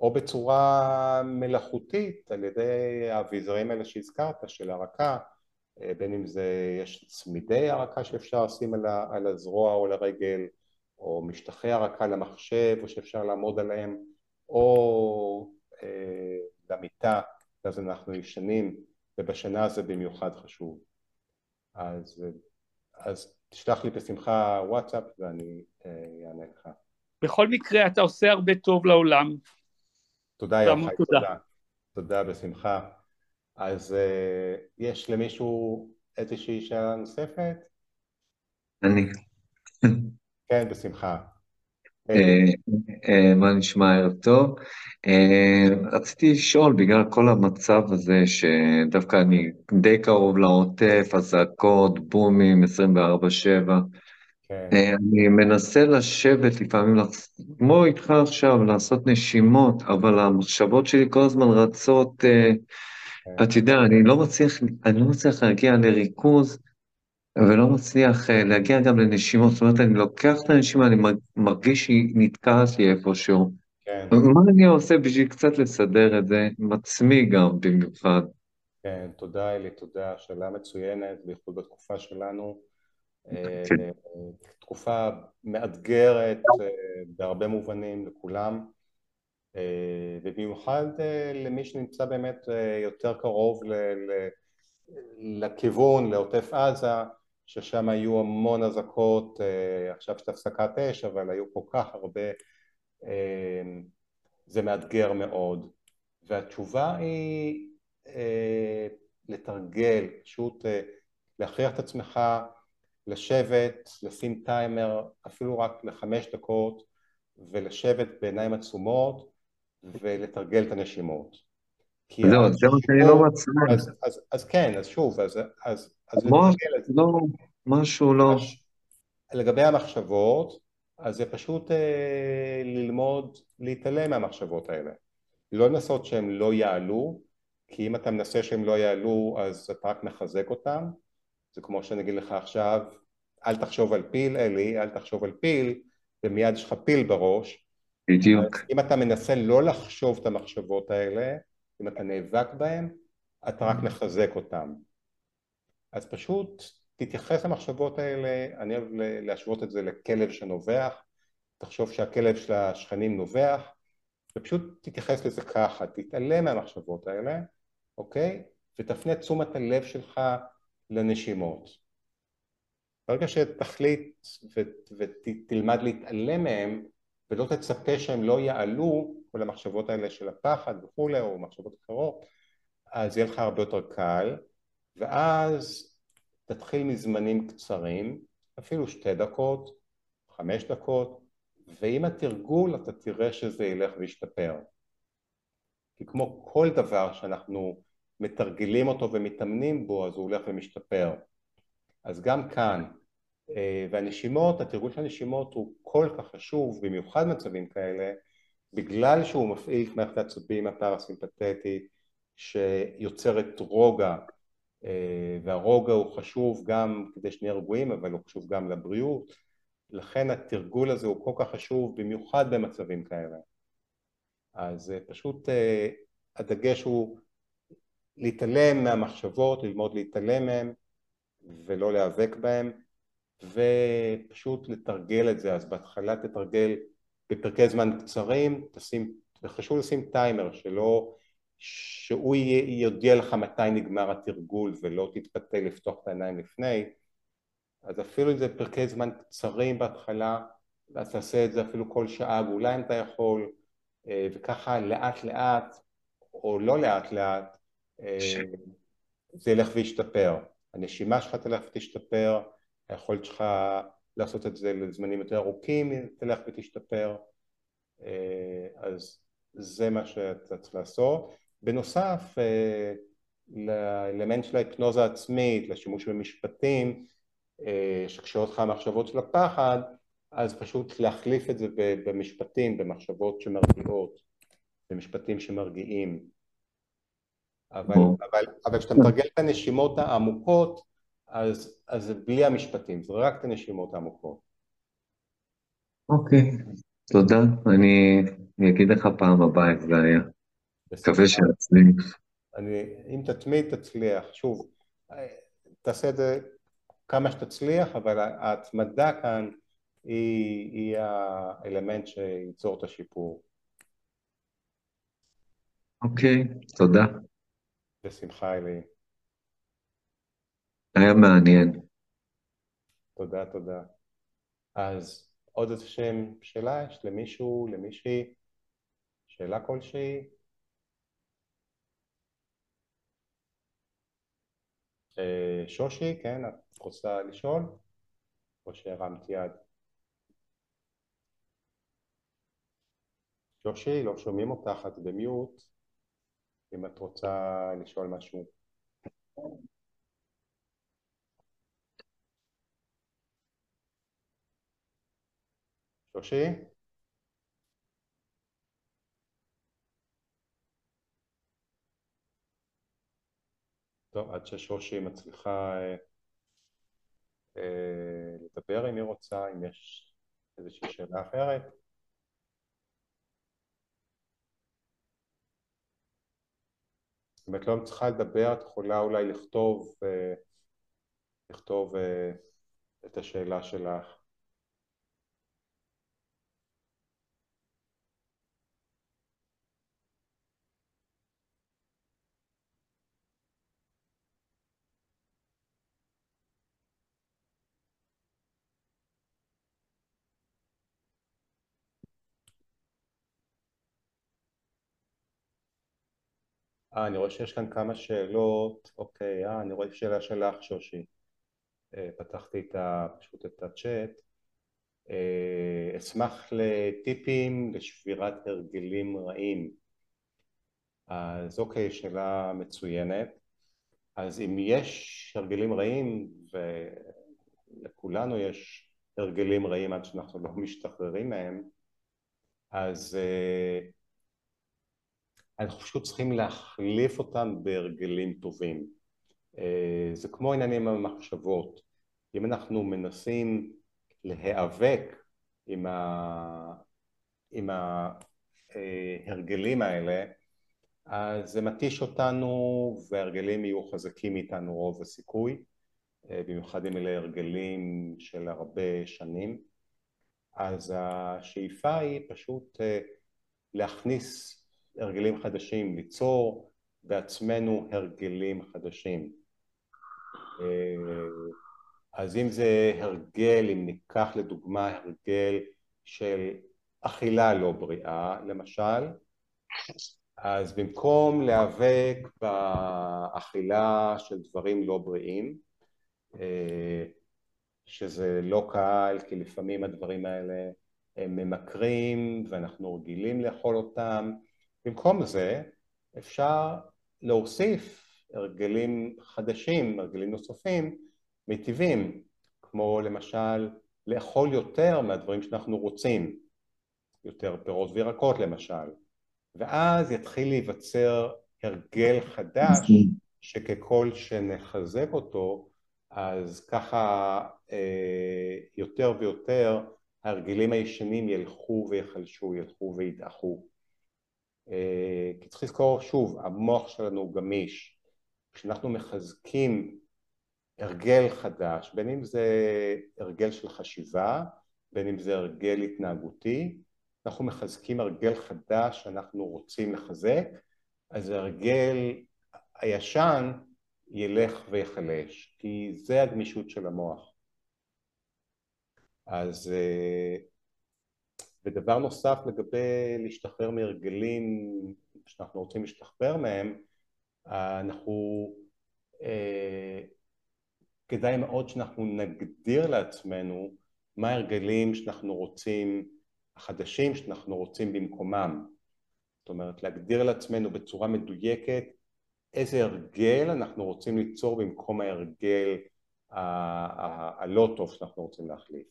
או בצורה מלאכותית על ידי האביזרים האלה שהזכרת של הרקה אה, בין אם זה יש צמידי הרקה שאפשר לשים על, על הזרוע או על הרגל או משטחי הרקה למחשב או שאפשר לעמוד עליהם או אה, למיטה אז אנחנו ישנים ובשנה זה במיוחד חשוב אז, אז תשלח לי בשמחה וואטסאפ ואני אה, אענה לך בכל מקרה אתה עושה הרבה טוב לעולם תודה יוחאי, תודה. תודה, בשמחה. אז uh, יש למישהו איזושהי שאלה נוספת? אני. כן, בשמחה. אה, אה, מה נשמע ערב טוב? רציתי לשאול, בגלל כל המצב הזה, שדווקא אני די קרוב לעוטף, אזעקות, בומים, 24-7, כן. אה, אני מנסה לשבת לפעמים, כמו איתך עכשיו, לעשות נשימות, אבל המחשבות שלי כל הזמן רצות, אה, כן. אתה יודע, אני לא מצליח, אני לא מצליח להגיע לריכוז, ולא מצליח אה, להגיע גם לנשימות, זאת אומרת, אני לוקח את הנשימה, אני מרגיש שהיא נתקעת לי איפשהו. כן. מה אני עושה בשביל קצת לסדר את זה, עצמי גם במיוחד? כן, תודה אלי, תודה, שאלה מצוינת, בייחוד בתקופה שלנו. כן. תקופה מאתגרת אה, בהרבה מובנים לכולם אה, ובמיוחד אה, למי שנמצא באמת יותר קרוב לכיוון, לעוטף עזה ששם היו המון אזעקות, עכשיו יש הפסקת אש אבל היו כל כך הרבה, זה מאתגר מאוד והתשובה היא אה, לתרגל, פשוט אה, להכריח את עצמך לשבת, לשים טיימר אפילו רק לחמש דקות ולשבת בעיניים עצומות ולתרגל את הנשימות. זהו, זה מה שאני לא מצליח. אז, כן, אז שוב, אז. לא, משהו לא... לגבי המחשבות, אז זה פשוט אה, ללמוד להתעלם מהמחשבות האלה. לא לנסות שהם לא יעלו, כי אם אתה מנסה שהם לא יעלו אז אתה רק מחזק אותם. זה כמו שאני אגיד לך עכשיו, אל תחשוב על פיל, אלי, אל תחשוב על פיל, ומיד יש לך פיל בראש. בדיוק. אם אתה מנסה לא לחשוב את המחשבות האלה, אם אתה נאבק בהן, אתה רק מחזק אותן. אז פשוט תתייחס למחשבות האלה, אני אוהב להשוות את זה לכלב שנובח, תחשוב שהכלב של השכנים נובח, ופשוט תתייחס לזה ככה, תתעלם מהמחשבות האלה, אוקיי? ותפנה תשומת הלב שלך לנשימות. ברגע שתחליט ותלמד להתעלם מהם, ולא תצפה שהם לא יעלו, כל המחשבות האלה של הפחד וכולי, או מחשבות אחרות, אז יהיה לך הרבה יותר קל, ואז תתחיל מזמנים קצרים, אפילו שתי דקות, חמש דקות, ועם התרגול אתה תראה שזה ילך וישתפר. כי כמו כל דבר שאנחנו מתרגלים אותו ומתאמנים בו, אז הוא הולך ומשתפר. אז גם כאן, והנשימות, התרגול של הנשימות הוא כל כך חשוב, במיוחד במצבים כאלה, בגלל שהוא מפעיל את מערכת העצבים הפרסימפטית שיוצרת רוגע אה, והרוגע הוא חשוב גם כדי שנהיה רגועים אבל הוא חשוב גם לבריאות. לכן התרגול הזה הוא כל כך חשוב במיוחד במצבים כאלה. אז אה, פשוט אה, הדגש הוא להתעלם מהמחשבות, ללמוד להתעלם מהן ולא להיאבק בהן ופשוט לתרגל את זה. אז בהתחלה תתרגל בפרקי זמן קצרים, תשים, וחשוב לשים טיימר שלא שהוא יודיע לך מתי נגמר התרגול ולא תתפתה לפתוח את העיניים לפני. אז אפילו אם זה פרקי זמן קצרים בהתחלה אז תעשה את זה אפילו כל שעה ואולי אם אתה יכול אה, וככה לאט לאט או לא לאט לאט אה, זה ילך וישתפר. הנשימה שלך תלך ותשתפר היכולת שלך לעשות את זה לזמנים יותר ארוכים תלך ותשתפר אה, אז זה מה שאתה צריך לעשות בנוסף אה, לאלמנט של ההיפנוזה עצמית, לשימוש במשפטים אה, שקשורות לך המחשבות של הפחד, אז פשוט להחליף את זה במשפטים, במחשבות שמרגיעות, במשפטים שמרגיעים. אבל, אבל, אבל כשאתה מתרגל את הנשימות העמוקות, אז, אז זה בלי המשפטים, זה רק את הנשימות העמוקות. אוקיי, תודה. אני, אני אגיד לך פעם הבאה איך זה היה. מקווה שנצליח. אם תתמיד תצליח, שוב, תעשה את זה כמה שתצליח, אבל ההתמדה כאן היא, היא האלמנט שייצור את השיפור. אוקיי, תודה. בשמחה, אלי. היה מעניין. תודה, תודה. אז עוד איזה שם שאלה יש למישהו, למישהי? שאלה כלשהי? אה, שושי, כן, את רוצה לשאול? או שהרמת יד? שושי, לא שומעים אותך, את במיוט, אם את רוצה לשאול משהו. שושי? טוב, עד ששושי מצליחה אה, אה, לדבר אם היא רוצה, אם יש איזושהי שאלה אחרת. אם את לא צריכה לדבר, את יכולה אולי לכתוב, אה, לכתוב אה, את השאלה שלך. אה, אני רואה שיש כאן כמה שאלות, אוקיי, אה, אני רואה שאלה שלך שושי. אה, פתחתי את ה, פשוט את הצ'אט. אה, אשמח לטיפים לשבירת הרגלים רעים. אז אוקיי, שאלה מצוינת. אז אם יש הרגלים רעים, ולכולנו יש הרגלים רעים עד שאנחנו לא משתחררים מהם, אז uh, אנחנו פשוט צריכים להחליף אותם בהרגלים טובים. Uh, זה כמו עניינים המחשבות. אם אנחנו מנסים להיאבק עם, ה... עם ההרגלים האלה, אז זה מתיש אותנו והרגלים יהיו חזקים מאיתנו רוב הסיכוי, אה, במיוחד אם אלה הרגלים של הרבה שנים. אז השאיפה היא פשוט אה, להכניס הרגלים חדשים, ליצור בעצמנו הרגלים חדשים. אה, אז אם זה הרגל, אם ניקח לדוגמה הרגל של אכילה לא בריאה, למשל, אז במקום להיאבק באכילה של דברים לא בריאים, אה, שזה לא קל כי לפעמים הדברים האלה הם ממכרים ואנחנו רגילים לאכול אותם, במקום זה אפשר להוסיף הרגלים חדשים, הרגלים נוספים, מיטיבים, כמו למשל לאכול יותר מהדברים שאנחנו רוצים, יותר פירות וירקות למשל, ואז יתחיל להיווצר הרגל חדש שככל שנחזק אותו אז ככה אה, יותר ויותר ההרגלים הישנים ילכו ויחלשו, ילכו וידעכו. אה, כי צריך לזכור שוב, המוח שלנו הוא גמיש. כשאנחנו מחזקים הרגל חדש, בין אם זה הרגל של חשיבה, בין אם זה הרגל התנהגותי, אנחנו מחזקים הרגל חדש שאנחנו רוצים לחזק, אז ההרגל הישן ילך ויחלש, כי זה הגמישות של המוח. אז אה, ודבר נוסף לגבי להשתחרר מהרגלים שאנחנו רוצים להשתחרר מהם, אנחנו אה, כדאי מאוד שאנחנו נגדיר לעצמנו מה ההרגלים שאנחנו רוצים החדשים שאנחנו רוצים במקומם. זאת אומרת, להגדיר לעצמנו בצורה מדויקת איזה הרגל אנחנו רוצים ליצור במקום ההרגל הלא טוב שאנחנו רוצים להחליף.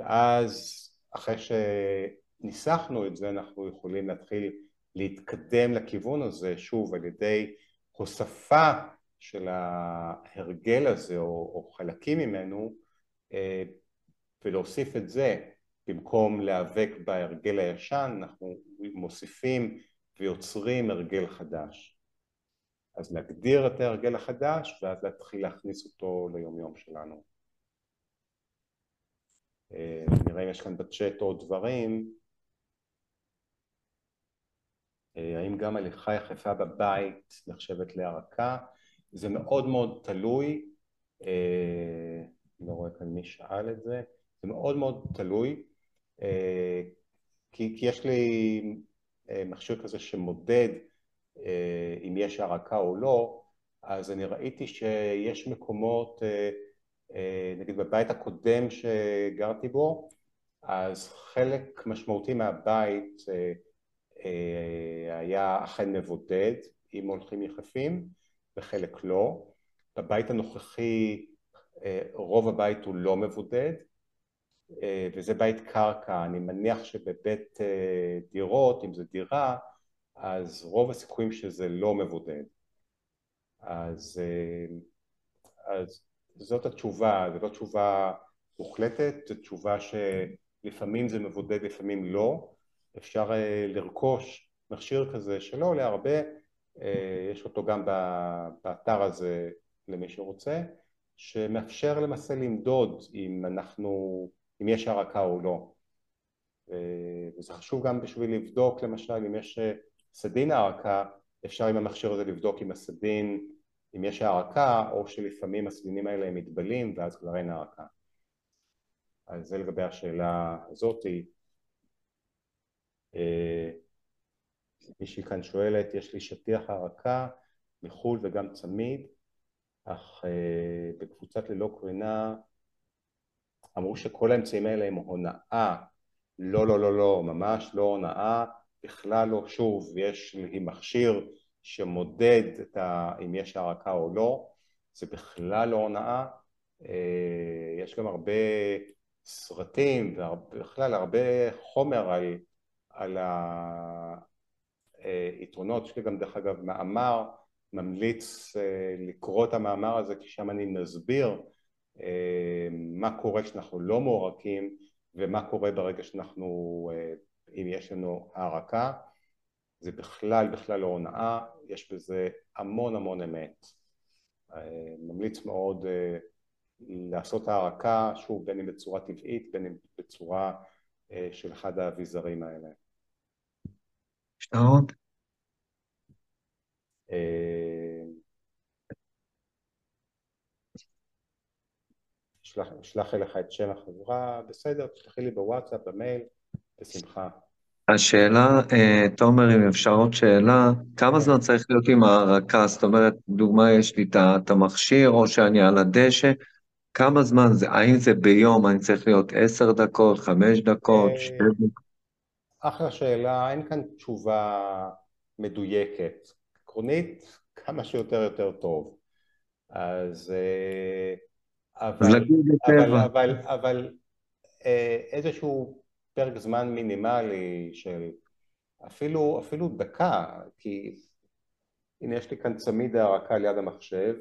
ואז אחרי שניסחנו את זה אנחנו יכולים להתחיל להתקדם לכיוון הזה שוב על ידי הוספה של ההרגל הזה או, או חלקים ממנו אה, ולהוסיף את זה במקום להיאבק בהרגל הישן אנחנו מוסיפים ויוצרים הרגל חדש. אז להגדיר את ההרגל החדש ואז להתחיל להכניס אותו ליומיום שלנו. אה, נראה אם יש כאן בצ'אט עוד דברים. אה, האם גם הליכה יחפה בבית נחשבת להרקה? זה מאוד מאוד תלוי, אה, לא רואה כאן מי שאל את זה, זה מאוד מאוד תלוי אה, כי, כי יש לי מכשיר כזה שמודד אם יש הרקה או לא, אז אני ראיתי שיש מקומות, נגיד בבית הקודם שגרתי בו, אז חלק משמעותי מהבית היה אכן מבודד אם הולכים יחפים וחלק לא. בבית הנוכחי רוב הבית הוא לא מבודד אה, וזה בית קרקע, אני מניח שבבית אה, דירות, אם זה דירה, אז רוב הסיכויים שזה לא מבודד. אז, אה, אז זאת התשובה, זו לא תשובה מוחלטת, זו תשובה שלפעמים זה מבודד, לפעמים לא. אפשר לרכוש מכשיר כזה שלא עולה הרבה, יש אותו גם באתר הזה למי שרוצה, שמאפשר למעשה למדוד אם אנחנו אם יש הרקה או לא. וזה חשוב גם בשביל לבדוק למשל אם יש אה, סדין הרקה, אפשר עם המכשיר הזה לבדוק אם הסדין, אם יש הרקה או שלפעמים הסדינים האלה מתבלים ואז כבר אין הרקה. אז זה לגבי השאלה הזאתי. אה, מישהי כאן שואלת, יש לי שטיח הרקה מחו"ל וגם צמיד, אך אה, בקבוצת ללא קרינה אמרו שכל האמצעים האלה הם הונאה. לא, לא, לא, לא, ממש לא הונאה, בכלל לא. שוב, יש לי מכשיר שמודד את ה, אם יש הרקה או לא, זה בכלל לא הונאה. אה, יש גם הרבה סרטים ובכלל הרבה חומר על, על היתרונות, יש לי גם דרך אגב מאמר, ממליץ אה, לקרוא את המאמר הזה כי שם אני מסביר אה, מה קורה כשאנחנו לא מעורקים ומה קורה ברגע שאנחנו, אם יש לנו הערקה זה בכלל בכלל לא הונאה, יש בזה המון המון אמת. ממליץ מאוד לעשות הערקה, שוב, בין אם בצורה טבעית, בין אם בצורה אה, של אחד האביזרים האלה. אה, אשלח אליך את שם החברה, בסדר, תשלחי לי בוואטסאפ, במייל, בשמחה. השאלה, אה, תומר, אם אפשר עוד שאלה, כמה זמן צריך להיות עם ההרקה? זאת אומרת, דוגמה, יש לי את המכשיר, או שאני על הדשא, כמה זמן זה, האם זה ביום, אני צריך להיות עשר דקות, חמש דקות, אה, שתי דקות? אחלה שאלה, אין כאן תשובה מדויקת. עקרונית, כמה שיותר יותר טוב. אז... אה, אבל, אבל, אבל, אבל איזשהו פרק זמן מינימלי של אפילו, אפילו דקה, כי הנה יש לי כאן צמיד הערקה ליד המחשב.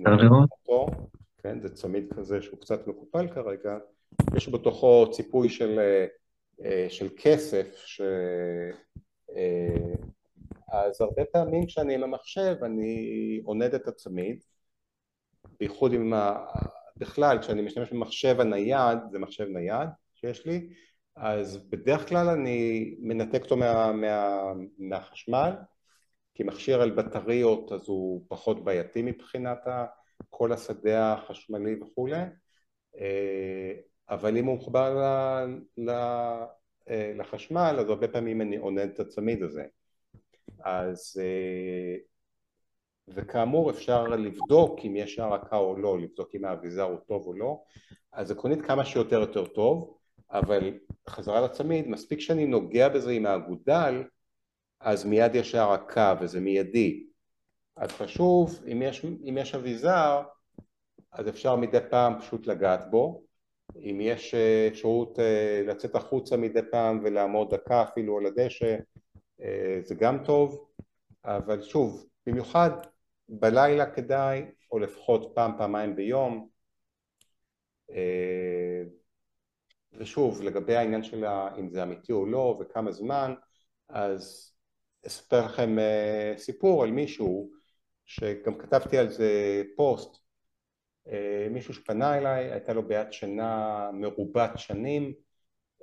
לראות? כן, זה צמיד כזה שהוא קצת מקופל כרגע, יש בתוכו ציפוי של, אה, של כסף, ש... אה, אז הרבה פעמים כשאני עם המחשב אני עונד את הצמיד, בייחוד עם ה... בכלל כשאני משתמש במחשב הנייד, זה מחשב נייד שיש לי, אז בדרך כלל אני מנתק אותו מה, מה, מהחשמל, כי מכשיר על בטריות אז הוא פחות בעייתי מבחינת. כל השדה החשמלי וכולי, אה, אבל אם הוא מחובר אה, לחשמל אז הרבה פעמים אני עונד את הצמיד הזה. אז אה, וכאמור אפשר לבדוק אם יש הרקה או לא, לבדוק אם האביזר הוא טוב או לא, אז עקרונית כמה שיותר יותר טוב, אבל חזרה לצמיד, מספיק שאני נוגע בזה עם האגודל, אז מיד יש הרקה וזה מיידי. אז חשוב, אם יש, אם יש אביזר, אז אפשר מדי פעם פשוט לגעת בו. אם יש אה, אפשרות אה, לצאת החוצה מדי פעם ולעמוד דקה אפילו על הדשא, אה, זה גם טוב, אבל שוב, במיוחד בלילה כדאי, או לפחות פעם, פעמיים ביום. ושוב, לגבי העניין של אם זה אמיתי או לא וכמה זמן, אז אספר לכם סיפור על מישהו שגם כתבתי על זה פוסט, אה, מישהו שפנה אליי, הייתה לו בעיית שינה מרובת שנים,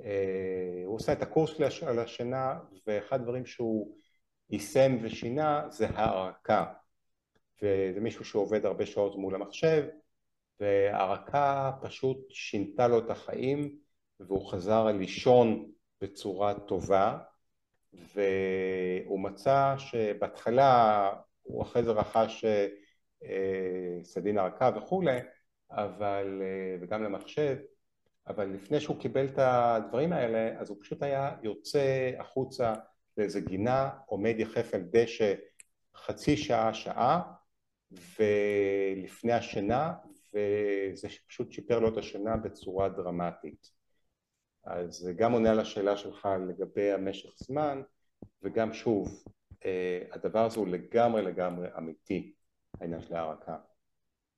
אה, הוא עושה את הקורס על השינה ואחד הדברים שהוא יישם ושינה זה הערקה וזה מישהו שעובד הרבה שעות מול המחשב והערקה פשוט שינתה לו את החיים והוא חזר לישון בצורה טובה והוא מצא שבהתחלה הוא אחרי זה רכש אה, סדין הרקה וכולי, אבל, אה, וגם למחשב, אבל לפני שהוא קיבל את הדברים האלה, אז הוא פשוט היה יוצא החוצה לאיזה גינה, עומד יחף על דשא חצי שעה, שעה, ולפני השינה, וזה פשוט שיפר לו את השינה בצורה דרמטית. אז זה גם עונה על השאלה שלך לגבי המשך זמן, וגם שוב, אה, הדבר הזה הוא לגמרי לגמרי אמיתי, העניין של ההערקה.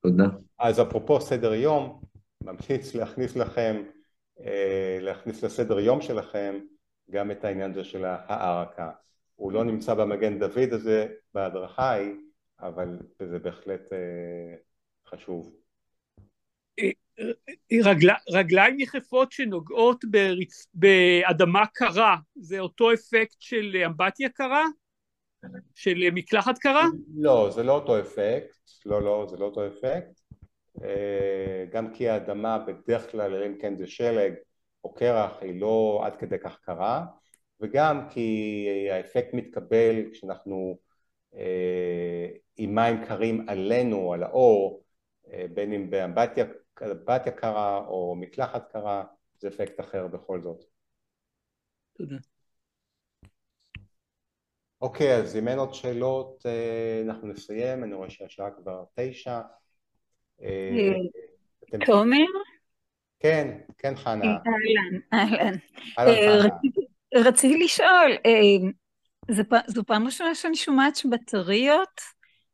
תודה. אז אפרופו סדר יום, ממליץ להכניס לכם, אה, להכניס לסדר יום שלכם גם את העניין הזה של ההערקה. הוא לא נמצא במגן דוד הזה בהדרכה ההיא, אבל זה בהחלט אה, חשוב. רגל, רגליים יחפות שנוגעות ברצ... באדמה קרה, זה אותו אפקט של אמבטיה קרה? של מקלחת קרה? לא, זה לא אותו אפקט, לא, לא, זה לא אותו אפקט. אה, גם כי האדמה בדרך כלל, אם כן זה שלג או קרח, היא לא עד כדי כך קרה, וגם כי האפקט מתקבל כשאנחנו עם מים קרים עלינו, על האור, בין אם באמבטיה קרה או מקלחת קרה, זה אפקט אחר בכל זאת. תודה. אוקיי, אז אם אין עוד שאלות, אנחנו נסיים, אני רואה שהשעה כבר תשע. תומר? כן, כן חנה. אהלן, אהלן. אהלן. רציתי לשאול, זו פעם ראשונה שאני שומעת שבטריות,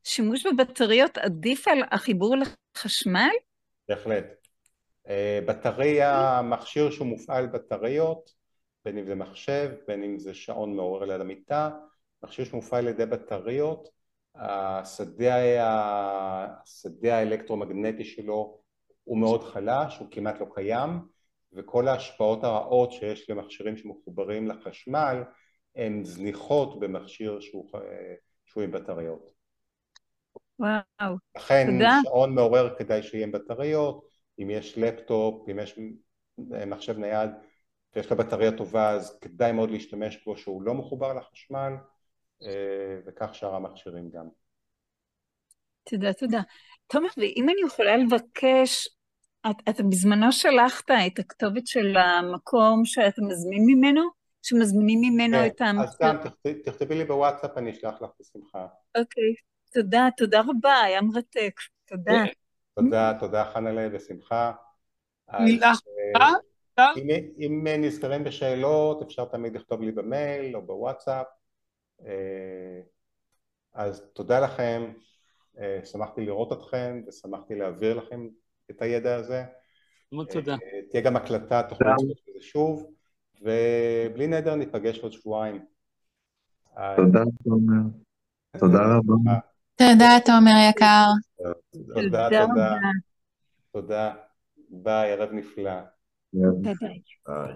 שימוש בבטריות עדיף על החיבור לחשמל? בהחלט. בטריה, מכשיר שהוא מופעל בטריות, בין אם זה מחשב, בין אם זה שעון מעורר ליד המיטה, מכשיר שמופעל על ידי בטריות, השדה, השדה האלקטרומגנטי שלו הוא מאוד חלש, הוא כמעט לא קיים, וכל ההשפעות הרעות שיש למכשירים שמחוברים לחשמל הן זניחות במכשיר שהוא, שהוא עם בטריות. וואו, לכן תודה. שעון מעורר כדאי שיהיה עם בטריות, אם יש לפטופ, אם יש מחשב נייד ויש לו בטריה טובה אז כדאי מאוד להשתמש בו שהוא לא מחובר לחשמל וכך שאר המכשירים גם. תודה, תודה. תומר, ואם אני יכולה לבקש, אתה בזמנו שלחת את הכתובת של המקום שאתה מזמין ממנו? שמזמינים ממנו את המחשב? אז גם תכתבי לי בוואטסאפ, אני אשלח לך בשמחה. אוקיי, תודה, תודה רבה, היה מרתק, תודה. תודה, תודה חנלה, בשמחה. מילה אם נזכרים בשאלות, אפשר תמיד לכתוב לי במייל או בוואטסאפ. אז תודה לכם, שמחתי לראות אתכם ושמחתי להעביר לכם את הידע הזה. מאוד תודה. תהיה גם הקלטה, תוכלו לצפות בזה שוב, ובלי נדר ניפגש עוד שבועיים. תודה תומר, תודה רבה. תודה תומר יקר. תודה, תודה. תודה. ביי, ערב נפלא. ביי.